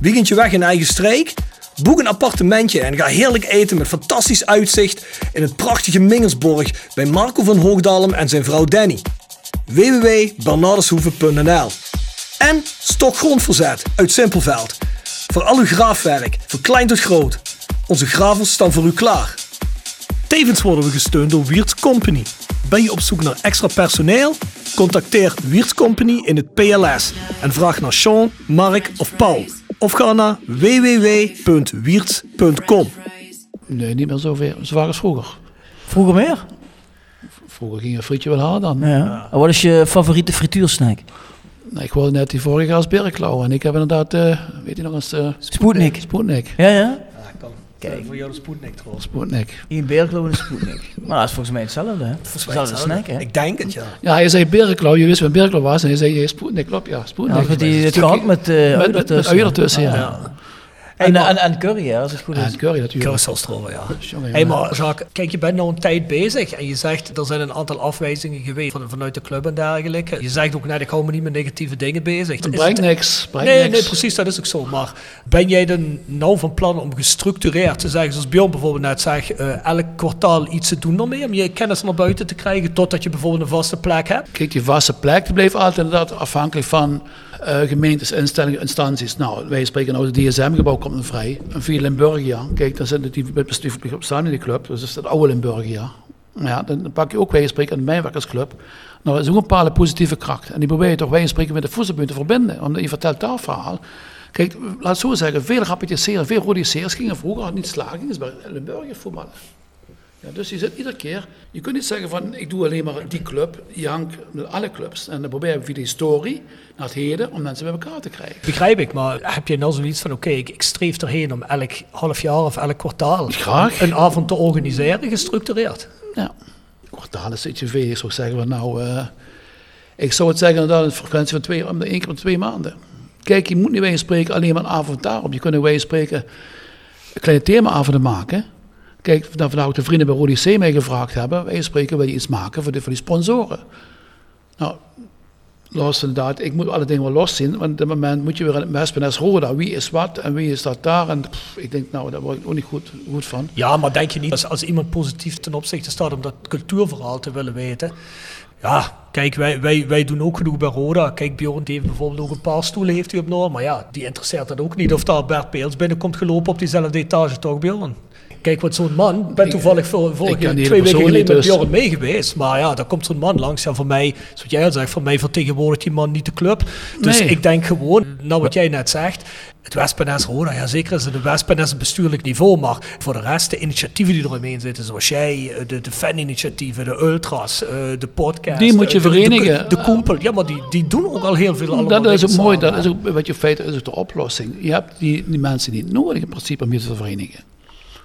[SPEAKER 3] Weekendje weg in eigen streek? Boek een appartementje en ga heerlijk eten met fantastisch uitzicht in het prachtige Mingelsborg bij Marco van Hoogdalem en zijn vrouw Danny. www.bernardeshoeve.nl En Stokgrondverzet uit Simpelveld. Voor al uw graafwerk, van klein tot groot. Onze gravels staan voor u klaar. Tevens worden we gesteund door Wiert's Company. Ben je op zoek naar extra personeel? Contacteer Wiert's Company in het PLS en vraag naar Sean, Mark of Paul. Of ga naar www.wierts.com.
[SPEAKER 5] Nee, niet meer zoveel. Zo vaak als vroeger.
[SPEAKER 4] Vroeger meer?
[SPEAKER 5] Vroeger ging een frietje wel halen dan.
[SPEAKER 4] Ja. En wat is je favoriete frituursnack?
[SPEAKER 5] Nee, ik wilde net die vorige als Berklauw. En ik heb inderdaad, eh, weet je nog eens... eh
[SPEAKER 4] Sputnik.
[SPEAKER 5] Sputnik.
[SPEAKER 4] Ja, ja?
[SPEAKER 3] Kijk. Voor jou de Sputnik trouwens.
[SPEAKER 5] Sputnik.
[SPEAKER 4] Eén Beerklo en een Sputnik. <laughs> Maar dat is volgens mij hetzelfde, hè? Hetzelfde snack, hè?
[SPEAKER 3] Ik denk het, ja.
[SPEAKER 5] Ja, je zei Berklauw, je wist wat Berklauw was. En je zei, je Sputnik, klopt, ja, Sputnik.
[SPEAKER 4] Ja, die, het gehakt met uh,
[SPEAKER 5] met, met, met ui ertussen,
[SPEAKER 4] En, en, en curry, ja, als het goed is.
[SPEAKER 5] En curry natuurlijk.
[SPEAKER 3] Currysaustroven, ja. <laughs> Hé, maar Jacques, kijk, je bent nou een tijd bezig en je zegt, er zijn een aantal afwijzingen geweest van, vanuit de club en dergelijke. Je zegt ook net, ik hou me niet met negatieve dingen bezig.
[SPEAKER 5] Het brengt niks. Brengt
[SPEAKER 3] nee,
[SPEAKER 5] niks.
[SPEAKER 3] nee, precies, dat is ook zo. Maar ben jij dan nou van plan om gestructureerd te zeggen, zoals Bjorn bijvoorbeeld net zegt, uh, elk kwartaal iets te doen ermee, om je kennis naar buiten te krijgen, totdat je bijvoorbeeld een vaste plek hebt?
[SPEAKER 5] Kijk, die vaste plek bleef altijd inderdaad afhankelijk van uh, gemeentes, instellingen, instanties. Nou, wij spreken nou, het DSM-gebouw komt dan vrij. En via Limburgia, kijk, daar zitten die bestuurlijk opstaan in die club, dus dat is het oude Limburgia. Ja, dan pak je ook wij spreken aan de mijnwerkersclub. Nou, dat is ook een bepaalde positieve kracht. En die probeer je toch wij spreken met de voedselbund te verbinden. Want je vertelt daar verhaal. Kijk, laat het zo zeggen, veel rapetisseren, veel rodisseren gingen vroeger niet slagen, is bij Limburgia voetballen. Ja, dus je zit iedere keer, je kunt niet zeggen van ik doe alleen maar die club, je hangt met alle clubs. En dan probeer je via de historie naar het heden om mensen bij elkaar te krijgen.
[SPEAKER 3] Begrijp ik, maar heb je nou zoiets van oké, okay, ik, ik, streef erheen om elk half jaar of elk kwartaal
[SPEAKER 5] Graag.
[SPEAKER 3] een avond te organiseren, gestructureerd?
[SPEAKER 5] Ja, kwartaal is ietsje veel. Ik zou zeggen van nou, uh, ik zou het zeggen inderdaad een frequentie van twee, om de één keer per twee maanden. Kijk, je moet niet bij spreken alleen maar een avond daarop. Je kunt bij spreken een kleine themaavonden maken. Kijk, dan vandaag de vrienden bij Rodi C mij gevraagd hebben, wij spreken, wil je iets maken voor, de, die sponsoren? Nou, los inderdaad, ik moet alle dingen wel los zien, want op dit moment moet je weer in het Mespenes Roda, wie is wat en wie is dat daar, en ik denk, nou, daar word ik ook niet goed, goed van.
[SPEAKER 3] Ja, maar denk je niet, als, iemand positief ten opzichte staat om dat cultuurverhaal te willen weten, ja, kijk, wij, wij, wij doen ook genoeg bij Roda. Kijk, Bjorn heeft bijvoorbeeld ook een paar stoelen heeft hij op Noord. Maar ja, die interesseert dat ook niet of daar Bert Peels binnenkomt gelopen op diezelfde etage, toch Bjorn? Kijk, wat zo'n man, ik ben toevallig voor, voor twee weken geleden dus. met Bjorn mee geweest. Maar ja, daar komt zo'n man langs. En voor mij, zoals jij al zegt, voor mij vertegenwoordigt die man niet de club. Dus nee. ik denk gewoon, nou wat jij net zegt, het Westpenes Roda, ja zeker is het een Westpenes bestuurlijk niveau, maar voor de rest, de initiatieven die eromheen zitten, zoals jij, de, de faninitiatieven, de ultras, de podcast.
[SPEAKER 5] Die moet je
[SPEAKER 3] de,
[SPEAKER 5] verenigen.
[SPEAKER 3] De, de, ja, maar die, die doen ook al heel veel allemaal
[SPEAKER 5] Dat is ook
[SPEAKER 3] samen.
[SPEAKER 5] mooi, dat is ook, wat je feit is ook de oplossing. Je hebt die, die mensen niet nodig in principe om je te verenigen.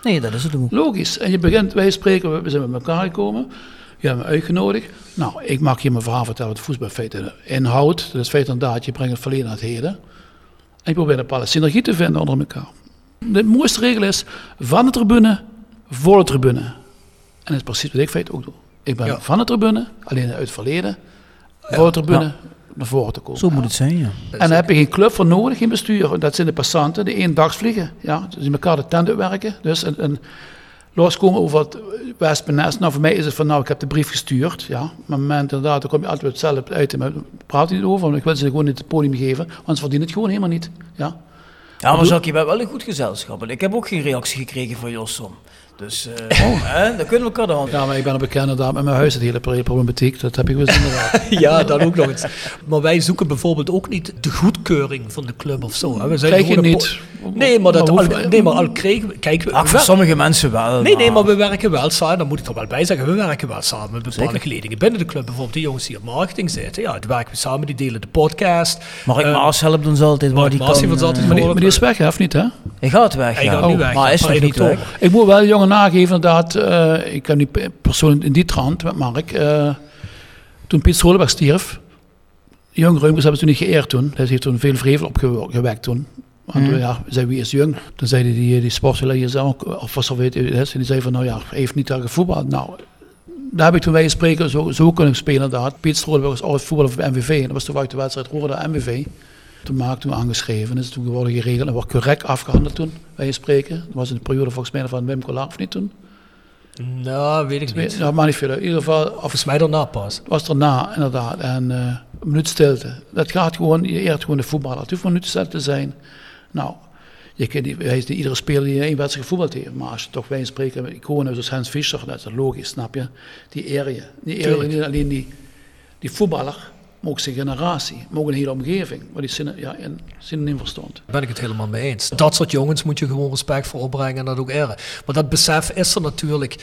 [SPEAKER 4] Nee, dat is het ook.
[SPEAKER 5] Logisch. En je begint, wij spreken, we zijn met elkaar gekomen. Je hebt me uitgenodigd. Nou, ik mag je mijn verhaal vertellen wat voetbal feiten inhoudt. Dat is feit inderdaad, je brengt het verleden naar het heden. En je probeert een bepaalde synergie te vinden onder elkaar. De mooiste regel is van de tribune voor de tribune. En dat is precies wat ik feit ook doe. Ik ben ja. van de tribune, alleen uit het verleden, ja. voor de tribune, ja. Naar voren te komen.
[SPEAKER 4] Zo moet het zijn, ja.
[SPEAKER 5] En daar heb je geen club voor nodig, geen bestuur. Dat zijn de passanten die één dag vliegen. Ja, dus die elkaar de tent uitwerken. Dus een, een loskomen over het Westpenest. Nou, voor mij is het van, nou, ik heb de brief gestuurd. Ja, maar op het moment inderdaad, dan kom je altijd hetzelfde uit. Maar praat je niet over, want ik wil ze gewoon niet het podium geven. Want ze verdienen het gewoon helemaal niet. Ja,
[SPEAKER 4] ja maar Jacques, je bent wel een goed gezelschap. En ik heb ook geen reactie gekregen van Jossom. Dus uh, hè, dan kunnen we elkaar de hand.
[SPEAKER 5] Ja, maar ik ben een bekend inderdaad met mijn huis, het hele problematiek. Dat heb ik wel inderdaad. <laughs>
[SPEAKER 3] ja, dan ook nog eens. Maar wij zoeken bijvoorbeeld ook niet de goedkeuring van de club of zo. Hè. We zijn
[SPEAKER 5] Krijg je niet.
[SPEAKER 3] Nee, maar, dat maar al, nee, maar al kregen we... Kijk,
[SPEAKER 4] Ach, voor sommige mensen wel.
[SPEAKER 3] Nee, nee, maar we werken wel samen. Dan moet ik er wel bij zeggen. We werken wel samen met bepaalde geledingen binnen de club. Bijvoorbeeld die jongens die op marketing zitten. Ja, die werken we samen. Die delen de podcast.
[SPEAKER 4] Mag ik uh, Maas helpen doen ze altijd waar die
[SPEAKER 3] Maas
[SPEAKER 4] kan.
[SPEAKER 3] Maas
[SPEAKER 5] maar die is weg, hè, of niet, hè?
[SPEAKER 4] Hij gaat weg,
[SPEAKER 3] Hij
[SPEAKER 4] ja.
[SPEAKER 3] gaat nu weg.
[SPEAKER 4] Maar hij is nog niet weg.
[SPEAKER 5] Ik moet wel jongen nageven dat uh, ik heb die persoon in die trant met Mark. Uh, toen Piet Scholenberg stierf, Jong Reumers hebben ze toen niet geëerd toen. Hij heeft toen veel vrevel opgewekt toen. Want mm. ja, zei wie is jong? Toen zeiden die, die sportspeler hier zelf, of was weet je, die zei van nou ja, hij heeft niet tegen voetbal. Nou, daar heb ik toen wij spreken zo, zo kunnen spelen inderdaad. Piet Strolenberg was oud voetballer voor MVV. En dat was toen de wedstrijd Roda MVV. Toen maak toen aangeschreven. is toen geworden geregeld en wordt correct afgehandeld toen wij spreken. Dat was in de periode volgens mij van Wim Collar of niet toen.
[SPEAKER 3] Nou, weet ik niet.
[SPEAKER 5] Nou, maar niet veel. In ieder geval...
[SPEAKER 3] Volgens mij daarna pas.
[SPEAKER 5] was daarna, inderdaad. En uh, een minuut stilte. Dat gaat gewoon, je eert gewoon de voetballer. Het hoeft een minuut stilte te zijn. Nou, je kunt, hij is niet iedere speler die één wedstrijd gevoetbald heeft. Maar als je toch wij spreken met iconen zoals Hans Fischer, dat is logisch, snap je? Die eer je. Die eer je niet alleen die, die voetballer, maar ook zijn generatie, maar ook een hele omgeving, waar die zin, ja, in verstond.
[SPEAKER 3] Daar ben ik het helemaal mee eens. Dat soort jongens moet je gewoon respect voor opbrengen en dat ook eren. Maar dat besef is er natuurlijk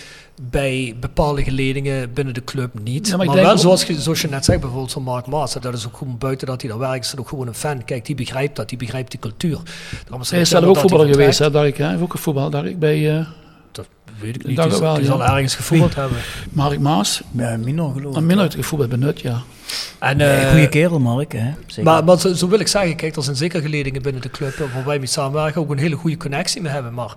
[SPEAKER 3] bij bepaalde geledingen binnen de club niet.
[SPEAKER 5] Ja, maar
[SPEAKER 3] wel
[SPEAKER 5] ook-
[SPEAKER 3] zoals je, zoals je net zegt, bijvoorbeeld van Mark Maas, dat is ook gewoon buiten dat hij daar werkt, is dat ook gewoon een fan. Kijk, die begrijpt dat, die begrijpt die cultuur. Daarom
[SPEAKER 5] Hij is zelf ook voetballer geweest, hè, Dark, hè? Hij heeft ook gevoetbald, Dark, bij eh,
[SPEAKER 3] Dat weet ik niet.
[SPEAKER 5] U wel,
[SPEAKER 3] die
[SPEAKER 5] ja.
[SPEAKER 3] zal ergens gevoetbald hebben.
[SPEAKER 5] Mark Maas.
[SPEAKER 4] Ja, minor geloof ik.
[SPEAKER 5] min uit gevoetbald bij Nut, ja.
[SPEAKER 3] En,
[SPEAKER 4] Nee,
[SPEAKER 3] eh,
[SPEAKER 4] goeie kerel, Mark. Hè? Zeker.
[SPEAKER 3] Maar, maar zo, zo wil ik zeggen, kijk, er zijn zeker geledingen binnen de club waar wij mee samenwerken, ook een hele goede connectie mee hebben. Maar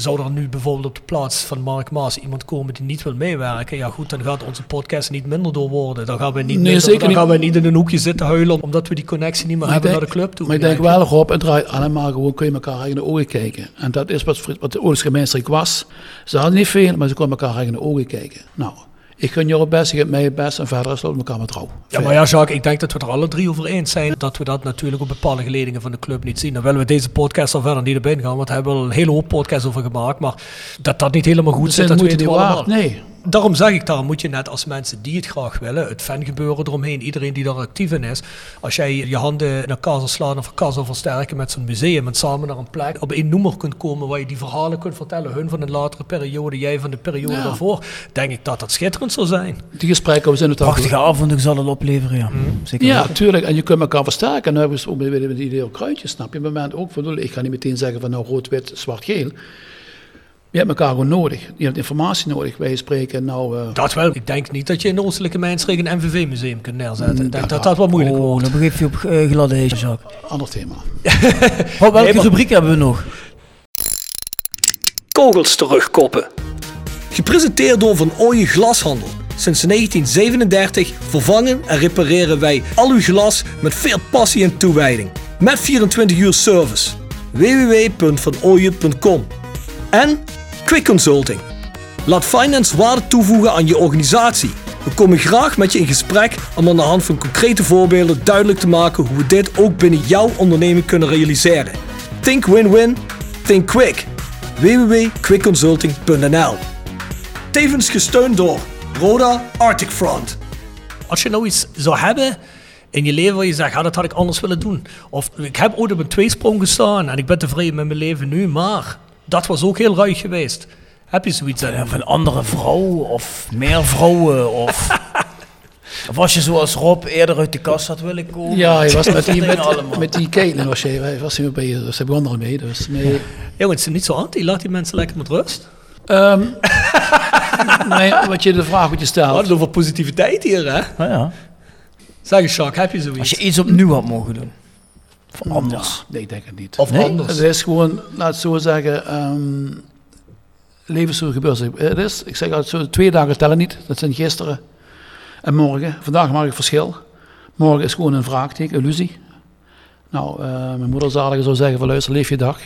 [SPEAKER 3] zou er nu bijvoorbeeld op de plaats van Mark Maas iemand komen die niet wil meewerken, ja goed, dan gaat onze podcast niet minder door worden. Dan gaan we niet,
[SPEAKER 5] Nee,
[SPEAKER 3] minder-
[SPEAKER 5] zeker
[SPEAKER 3] dan
[SPEAKER 5] niet.
[SPEAKER 3] gaan we niet in een hoekje zitten huilen omdat we die connectie niet meer
[SPEAKER 5] Maar
[SPEAKER 3] hebben
[SPEAKER 5] denk-
[SPEAKER 3] naar de club toe.
[SPEAKER 5] Maar ik denk wel, Rob, het draait allemaal gewoon, kun je elkaar in de ogen kijken. En dat is wat, wat de Ouders gemeenschap was. Ze hadden niet veel, maar ze konden elkaar in de ogen kijken. Nou, ik gun jou het best, je hebt mij het best en verder is het elkaar met trouw.
[SPEAKER 3] Ja, maar ja, Jacques, ik denk dat we er alle drie over eens zijn dat we dat natuurlijk op bepaalde geledingen van de club niet zien. Dan willen we deze podcast al verder niet op ingaan, want we hebben al een hele hoop podcasts over gemaakt. Maar dat dat niet helemaal goed
[SPEAKER 5] Dat
[SPEAKER 3] zit, dat weten
[SPEAKER 5] niet
[SPEAKER 3] we allemaal.
[SPEAKER 5] nee.
[SPEAKER 3] Daarom zeg ik, daarom moet je net als mensen die het graag willen, het fangebeuren eromheen, iedereen die daar actief in is, als jij je handen in elkaar zal slaan of elkaar zal versterken met zo'n museum en samen naar een plek op één noemer kunt komen waar je die verhalen kunt vertellen, hun van een latere periode, jij van de periode
[SPEAKER 5] Ja.
[SPEAKER 3] daarvoor, denk ik dat dat schitterend zou zijn.
[SPEAKER 5] Die gesprekken, we zijn het al
[SPEAKER 4] Prachtige avonden zal het opleveren, ja. Zeker
[SPEAKER 5] Ja, tuurlijk. En je kunt elkaar versterken. En dan hebben we ook met met het idee kruidjes, snap je? Op het moment ook ik ga niet meteen zeggen van nou rood, wit, zwart, geel. Je hebt elkaar gewoon nodig. Je hebt informatie nodig. Wij spreken nou... eh,
[SPEAKER 3] Dat wel. Ik denk niet dat je in Oostelijke Mijnstreek een MVV-museum kunt neerzetten. Ik denk dat dat wat moeilijk
[SPEAKER 4] Oh,
[SPEAKER 3] wordt.
[SPEAKER 4] dan begeef je op uh, gladde ijs, Jacques.
[SPEAKER 5] ander thema. <laughs>
[SPEAKER 4] Oh, welke
[SPEAKER 3] Nee, maar-
[SPEAKER 4] rubriek hebben we nog?
[SPEAKER 3] Kogels terugkoppen. Gepresenteerd door Van Ooyen Glashandel. Sinds 1937 vervangen en repareren wij al uw glas met veel passie en toewijding. Met 24 uur service. www.vanooyen.com En Quick Consulting. Laat finance waarde toevoegen aan je organisatie. We komen graag met je in gesprek om aan de hand van concrete voorbeelden duidelijk te maken hoe we dit ook binnen jouw onderneming kunnen realiseren. Think win-win, think quick. www.quickconsulting.nl Tevens gesteund door Roda Arctic Front. Als je nou iets zou hebben in je leven waar je zegt, ja, dat had ik anders willen doen. Of ik heb ooit op een tweesprong gestaan en ik ben tevreden met mijn leven nu, maar dat was ook heel ruig geweest. Heb je zoiets aan?
[SPEAKER 4] Ja, van andere vrouwen of meer vrouwen of... <laughs> of als je zoals Rob eerder uit de kast had willen komen.
[SPEAKER 5] Ja, je was met die, met, die Caitlin was je, hij was hier bij, dus hij begon er mee. Dus mee.
[SPEAKER 3] Jongens, niet zo anti, laat die mensen lekker met rust.
[SPEAKER 5] Ehm, <laughs> nee, wat je de vraag wat je
[SPEAKER 3] We
[SPEAKER 5] stelt.
[SPEAKER 3] hadden het over positiviteit hier, hè?
[SPEAKER 4] Nou ja.
[SPEAKER 3] Zeg eens, Jacques, heb je zoiets?
[SPEAKER 4] Als je iets opnieuw had mogen doen. Of anders.
[SPEAKER 5] Nee, ik denk het niet.
[SPEAKER 3] Of
[SPEAKER 4] Nee?
[SPEAKER 3] anders?
[SPEAKER 5] Het is gewoon, laat het zo zeggen, ehm leven zo gebeurt. Het is, ik zeg altijd zo, twee dagen tellen niet. Dat zijn gisteren en morgen. Vandaag maak ik verschil. Morgen is gewoon een vraagteken, illusie. Nou, eh, mijn moeder zalige zou zeggen van luister, leef je dag.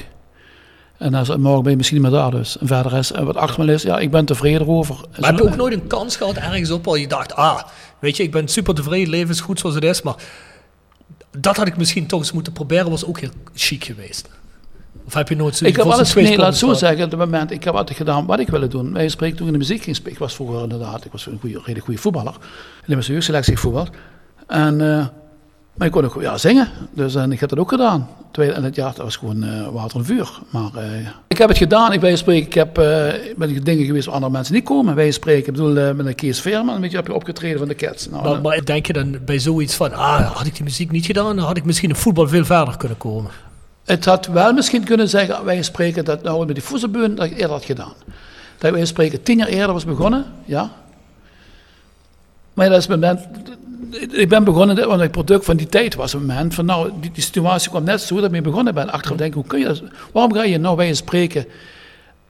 [SPEAKER 5] En dan morgen ben je misschien niet meer daar dus. En verder is, en wat achter me is, ja, ik ben tevreden erover.
[SPEAKER 3] Maar heb je ook nooit een kans gehad ergens op waar je dacht, ah, weet je, ik ben super tevreden, leven is goed zoals het is, maar dat had ik misschien toch eens moeten proberen, was ook heel chic geweest. Of heb je nooit zo
[SPEAKER 5] Ik heb alles, nee, laat zo zeggen, op het moment, ik heb altijd gedaan wat ik wilde doen. Wij spreken toen in de muziek ging. Ik was vroeger inderdaad, ik was een goede, redelijk goede voetballer. In de jeugdselectie voetbal. En, eh, maar ik kon ook ja, zingen. Dus en ik heb dat ook gedaan. Tweede, en het jaar, dat was gewoon eh, water en vuur. Maar eh, ik heb het gedaan, ik bij spreken, ik heb, eh, ik ben dingen geweest waar andere mensen niet komen. Wij spreken, ik bedoel, eh, met een Kees Veerman, weet je, heb je opgetreden van de Cats. Nou,
[SPEAKER 3] Maar, maar denk je dan bij zoiets van, ah, had ik die muziek niet gedaan, dan had ik misschien in voetbal veel verder kunnen komen.
[SPEAKER 5] Het had wel misschien kunnen zeggen, wij spreken dat nou met die voedselbeun, dat ik eerder had gedaan. Dat wij spreken tien jaar eerder was begonnen, ja. Maar dat is het moment, ik ben begonnen, want het product van die tijd was een moment van nou, die, die situatie kwam net zo dat ik mee begonnen ben. Achteraf denk ik, hoe kun je dat, waarom ga je nou wij spreken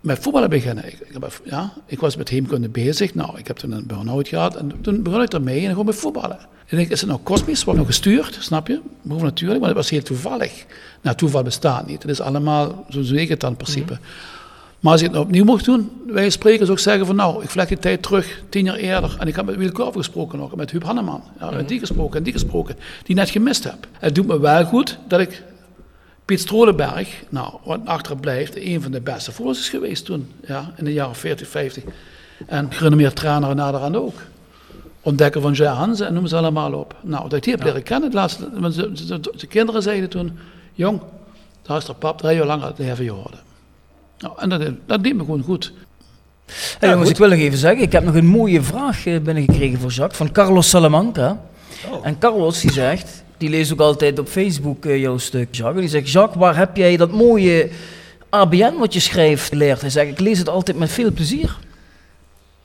[SPEAKER 5] met voetballen beginnen? Ik, ik, ja, ik was met heemkunde bezig, nou, ik heb toen een burn-out gehad en toen begon ik ermee en gewoon met voetballen. En ik denk, is het nou kosmisch, wordt nog gestuurd, snap je? Boven natuurlijk, maar het was heel toevallig. Nou, toeval bestaat niet. Het is allemaal, zo zie ik het dan in principe. Maar als ik het nou opnieuw mocht doen, wij spreken zou ik zeggen van nou, ik vlek die tijd terug, tien jaar eerder. En ik heb met Wiel gesproken nog, met Huub Hanneman. Ja, met die gesproken en die gesproken, die net gemist heb. Het doet me wel goed dat ik Piet Strolenberg, nou, wat achter blijft, een van de beste is geweest toen. Ja, in de jaren 40, 50. En gerenommeerd trainer en naderhand ook. ontdekker van Jay Hansen en noem ze allemaal op. Nou, dat ik die heb leren kennen, het laatste, de kinderen zeiden toen, jong, daar is er pap drie jaar lang uit de heffen geworden. Nou, en dat, dat deed me gewoon goed.
[SPEAKER 4] Hey, jongens, ik wil nog even zeggen, ik heb nog een mooie vraag eh, binnengekregen voor Jacques van Carlos Salamanca. En Carlos die zegt, die leest ook altijd op Facebook eh, jouw stuk, Jacques. Die zegt, Jacques, waar heb jij dat mooie ABN wat je schrijft geleerd? Hij zegt, ik lees het altijd met veel plezier.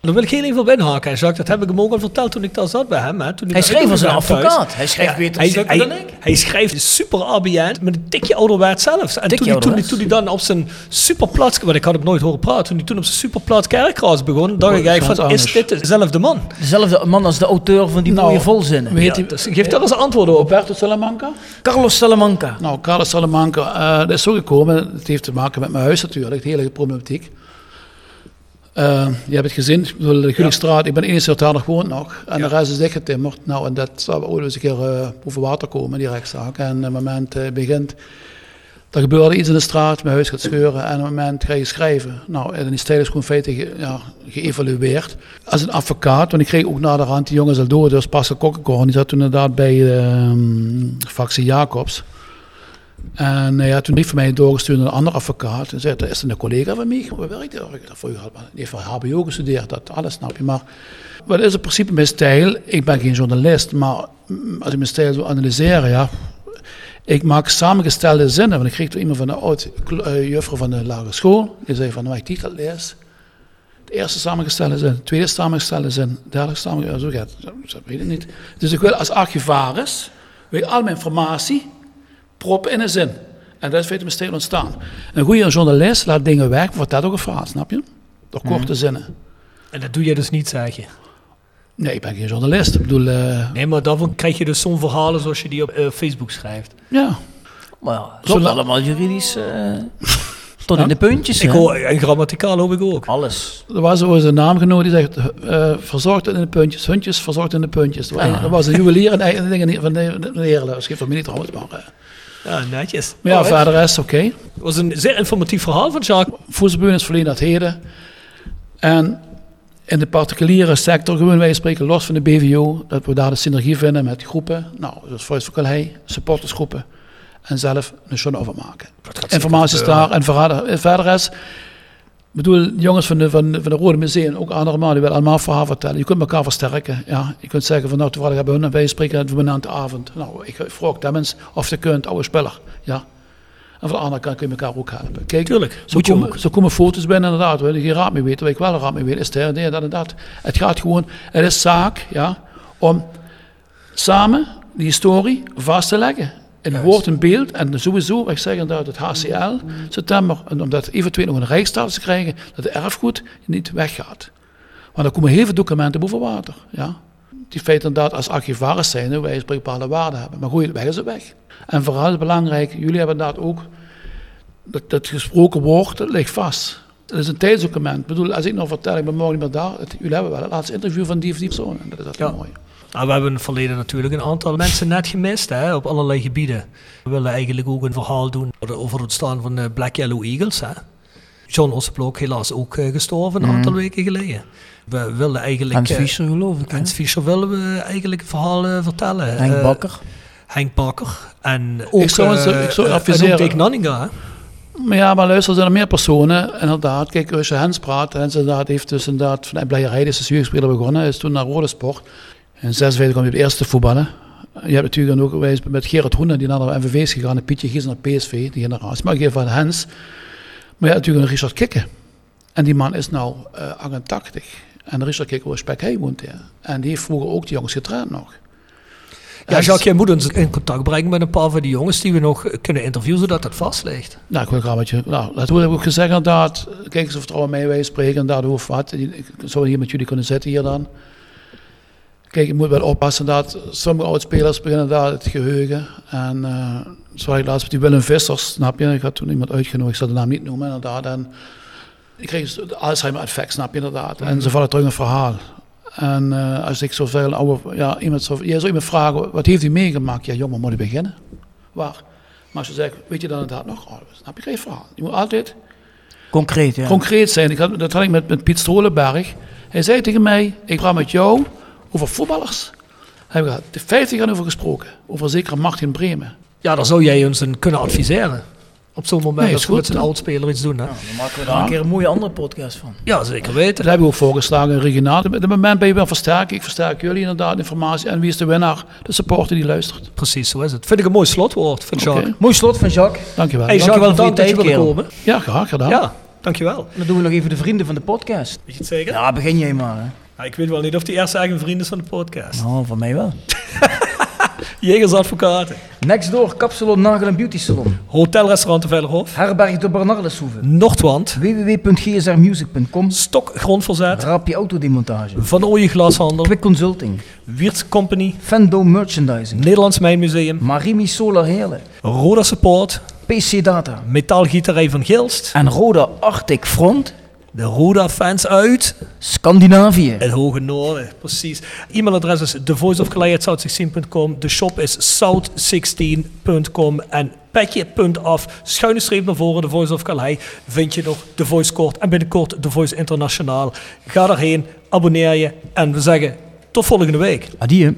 [SPEAKER 3] Dan wil ik heel even op inhaken. Hij zegt, dat heb ik hem ook al verteld toen ik daar zat bij hem. Hè, toen
[SPEAKER 4] Hij schreef als een advocaat. Hij schrijft beter
[SPEAKER 3] hij,
[SPEAKER 4] stukken
[SPEAKER 3] hij,
[SPEAKER 4] dan ik.
[SPEAKER 3] Hij schrijft super ABN met een tikje ouderwets zelfs. En toen hij, toen, toen hij dan op zijn superplat, want ik had hem nooit horen praten, toen hij toen op zijn superplat kerkras begon, dacht
[SPEAKER 5] Oh,
[SPEAKER 3] ik
[SPEAKER 5] dat
[SPEAKER 3] eigenlijk van,
[SPEAKER 5] anders.
[SPEAKER 3] is dit dezelfde man?
[SPEAKER 4] Dezelfde man als de auteur van die
[SPEAKER 5] Nou,
[SPEAKER 4] mooie volzinnen.
[SPEAKER 5] Weet
[SPEAKER 3] Ja,
[SPEAKER 5] hij-
[SPEAKER 3] dus geef daar eens een antwoord op.
[SPEAKER 5] Roberto Salamanca?
[SPEAKER 4] Carlos Salamanca.
[SPEAKER 5] Nou, Carlos Salamanca, eh, dat is zo gekomen. Het heeft te maken met mijn huis natuurlijk, de hele problematiek. Eh, je hebt het gezien, de Gulikstraat, ik ben de enige daar nog. En de rest is dichtgetimmerd. Nou, en dat zou ooit eens een keer eh, boven water komen, die rechtszaak. En op het moment eh, begint, er gebeurde iets in de straat, mijn huis gaat scheuren. En op het moment ga je schrijven. Nou, en die stijl is gewoon feitelijk ge- ja, geëvalueerd. Als een advocaat, want ik kreeg ook na de hand die jongens al door, dus Pascal Kokkenkorn, die zat toen inderdaad bij de fractie Jacobs. En hij had toen een brief van mij doorgestuurd naar een andere advocaat. En zei, dat is een collega van mij. Waar werkt hij? Had die heeft van HBO gestudeerd, dat alles snap je. Maar wat is in principe mijn stijl? Ik ben geen journalist, maar mm, als ik mijn stijl zou analyseren, ja. Ik maak samengestelde zinnen. Want ik kreeg toen iemand van de oud uh, juffrouw van de lagere school. Die zei van, nou, ik die lees. De eerste samengestelde zin, de tweede samengestelde zin, de derde samengestelde zin. Zo gaat het. Dat weet ik niet. Dus ik wil als archivaris, wil al mijn informatie proppen in een zin. En dat is feitelijk stijl ontstaan. Een goede journalist laat dingen weg, wordt dat ook een verhaal, snap je? Door korte zinnen.
[SPEAKER 3] En dat doe je dus niet, zeg je.
[SPEAKER 5] Nee, ik ben geen journalist. Ik bedoel, eh,
[SPEAKER 3] Nee, maar daarvan krijg je dus zo'n verhalen zoals je die op eh, Facebook schrijft.
[SPEAKER 5] ja.
[SPEAKER 4] Maar ja, klopt allemaal juridisch eh, <laughs> tot in de puntjes.
[SPEAKER 3] Ik hoor, en grammaticaal hoop ik ook.
[SPEAKER 4] Alles.
[SPEAKER 5] Er was ooit een naamgenoot die zegt, eh verzorgd in de puntjes, hundjes verzorgd in de puntjes. Er was- Er was een juwelier en eigen dingen van de, de, de trouwens, maar... eh.
[SPEAKER 3] Ja, netjes.
[SPEAKER 5] Maar ja, verder is het oké.
[SPEAKER 3] Het was een zeer informatief verhaal van Jacques.
[SPEAKER 5] Voedselbuur is verleden dat heden. En in de particuliere sector, gewoon wij spreken los van de BVO, dat we daar de synergie vinden met groepen, nou, zoals Volksvakkelij, supportersgroepen, en zelf een show over maken. Informatie is daar en verder, en verder is, ik bedoel, jongens van de, van, van de Rode Museum, ook andere mannen, die willen allemaal verhaal vertellen. Je kunt elkaar versterken. Ja. Je kunt zeggen van nou, toevallig hebben we hun wij spreken het een de avond. Nou, ik vroeg dat mensen of ze kunt, oude speler. Ja. En van de andere kant kun je elkaar ook helpen. Kijk,
[SPEAKER 3] Tuurlijk,
[SPEAKER 5] zo komen, zo komen foto's binnen inderdaad, waar je geen raad mee weet. Waar ik wel raad mee weet, is het nee, dat en dat. Het gaat gewoon, het is zaak, ja, om samen die historie vast te leggen. In woord en beeld en sowieso, wat ik zeg inderdaad, het HCL, september, en omdat eventueel nog een rijksstatus te krijgen, dat het erfgoed niet weggaat. Want er komen heel veel documenten boven water, ja. Die feiten inderdaad als archivaris zijn, wij bepaalde waarde hebben. Maar gooi het weg, is het weg. En vooral is belangrijk, jullie hebben inderdaad ook dat, dat gesproken woord, dat ligt vast. Dat is een tijdsdocument. Ik bedoel, als ik nog vertel, ik ben morgen niet meer daar. Het, jullie hebben wel het laatste interview van die of die persoon. En dat is dat
[SPEAKER 3] Ja.
[SPEAKER 5] mooi.
[SPEAKER 3] Nou, we hebben in het verleden natuurlijk een aantal mensen net gemist hè, op allerlei gebieden. We willen eigenlijk ook een verhaal doen over het ontstaan van de Black Yellow Eagles. Hè. John Osseblok helaas ook eh, gestorven een aantal weken geleden. We willen eigenlijk...
[SPEAKER 4] Hans
[SPEAKER 3] eh,
[SPEAKER 4] Fischer geloof ik.
[SPEAKER 3] Hans Fischer willen we eigenlijk een verhaal eh, vertellen.
[SPEAKER 4] Henk
[SPEAKER 3] Eh,
[SPEAKER 4] Bakker.
[SPEAKER 3] Henk Bakker. En ook,
[SPEAKER 5] zou eens-
[SPEAKER 3] eh,
[SPEAKER 5] ik zou
[SPEAKER 3] eh,
[SPEAKER 5] adviseren-. Maar ja, maar luister, er zijn er meer personen. Inderdaad, kijk, als je Hens praat, Hens inderdaad heeft dus inderdaad vanuit Blijerij, is als jeugdspeler begonnen, is toen naar Rode Sport. En 56 kwam hij op de eerste te voetballen. Je hebt natuurlijk dan ook met Gerard Hoenen, die naar de MVV is gegaan, en Pietje Gies naar PSV, die generatie. Maar geef van Hens. Maar je hebt natuurlijk een Richard Kikke. En die man is nou eh 88. En Richard Kikke was Spek, woont. En die heeft vroeger ook die jongens getraind nog.
[SPEAKER 3] Ja, Jacques, jij moet ons in contact brengen met een paar van die jongens die we nog kunnen interviewen, zodat dat vast ligt.
[SPEAKER 5] Nou, ik wil graag met je. Nou, dat heb ik ook gezegd inderdaad. Kijk eens of vertrouwen mij wij spreken en daardoor of wat. Ik zou hier met jullie kunnen zitten hier dan. Kijk, je moet wel oppassen dat sommige oudspelers beginnen daar het geheugen. En eh zoals ik laatst met die Willem Vissers, snap je? Ik had toen iemand uitgenodigd, ik zal de naam niet noemen inderdaad. En ik kreeg de Alzheimer-effect, snap je inderdaad. En ze vallen terug in een verhaal. En eh, als ik zo veel oude, ja, iemand zou, jij zou iemand vragen, wat heeft hij meegemaakt? Ja, jongen, moet ik beginnen? Waar? Maar als je zegt, weet je dan inderdaad nog? Oh, snap je geen verhaal. Je moet altijd
[SPEAKER 4] Concreet, ja.
[SPEAKER 5] concreet zijn. Ik had, dat had ik met, met Piet Strolenberg. Hij zei tegen mij, ik praat met jou Over voetballers hebben we de 50 jaar over gesproken. Over zekere macht in Bremen.
[SPEAKER 3] Ja, daar zou jij ons een kunnen adviseren. Op zo'n moment
[SPEAKER 5] Nee,
[SPEAKER 3] als we met
[SPEAKER 5] goed.
[SPEAKER 3] zo'n oudspeler iets doen. Hè?
[SPEAKER 6] Dan maken we daar een keer een mooie andere podcast van.
[SPEAKER 3] Ja, zeker weten.
[SPEAKER 5] Dat hebben we ook voorgeslagen regionaal. Op het moment ben je wel versterken. Ik versterk jullie inderdaad informatie. En wie is de winnaar? De supporter die luistert.
[SPEAKER 3] Precies, zo is het. Vind ik een mooi slotwoord van. Jacques.
[SPEAKER 6] Mooi slot van Jacques.
[SPEAKER 5] Dankjewel.
[SPEAKER 3] Hey,
[SPEAKER 6] Dankjewel
[SPEAKER 3] Jacques,
[SPEAKER 6] voor je
[SPEAKER 3] bedankt dat je
[SPEAKER 6] tijd,
[SPEAKER 3] komen.
[SPEAKER 5] Ja, graag gedaan.
[SPEAKER 3] Ja, dankjewel.
[SPEAKER 6] En dan doen we nog even de vrienden van de podcast.
[SPEAKER 3] Weet je het zeker?
[SPEAKER 6] Ja, begin jij maar. Hè.
[SPEAKER 3] Ja, ik weet wel niet of die eerste eigen vriend is van de podcast.
[SPEAKER 6] Nou, van mij wel. <laughs>
[SPEAKER 3] Jegers Advocaten.
[SPEAKER 6] Next door, Kapsalon Nagel en Beauty Salon.
[SPEAKER 3] Hotelrestaurant de Vellerhof.
[SPEAKER 6] Herberg de Bernardeshoeve.
[SPEAKER 3] Noordwand.
[SPEAKER 6] www.gsrmusic.com.
[SPEAKER 3] Stok Grondverzet.
[SPEAKER 6] Rapje Autodemontage.
[SPEAKER 3] Van Ooyen Glashandel.
[SPEAKER 6] Quick Consulting.
[SPEAKER 3] Wiertz Company.
[SPEAKER 6] Fendo Merchandising.
[SPEAKER 3] Nederlands Mijnmuseum.
[SPEAKER 6] Marimi Solar Heerlen.
[SPEAKER 3] Roda Support.
[SPEAKER 6] PC Data.
[SPEAKER 3] Metaalgieterij van Gilst.
[SPEAKER 6] En Roda Arctic Front.
[SPEAKER 3] De Roda fans uit
[SPEAKER 6] Scandinavië.
[SPEAKER 3] het Hoge Noorden. Precies. E-mailadres is thevoiceofkalei.south16.com. De shop is south16.com. En petje.af, schuine streep naar voren, The Voice of Calais. Vind je nog The Voice en binnenkort The Voice Internationaal. Ga daarheen, abonneer je en we zeggen tot volgende week.
[SPEAKER 6] Adieu.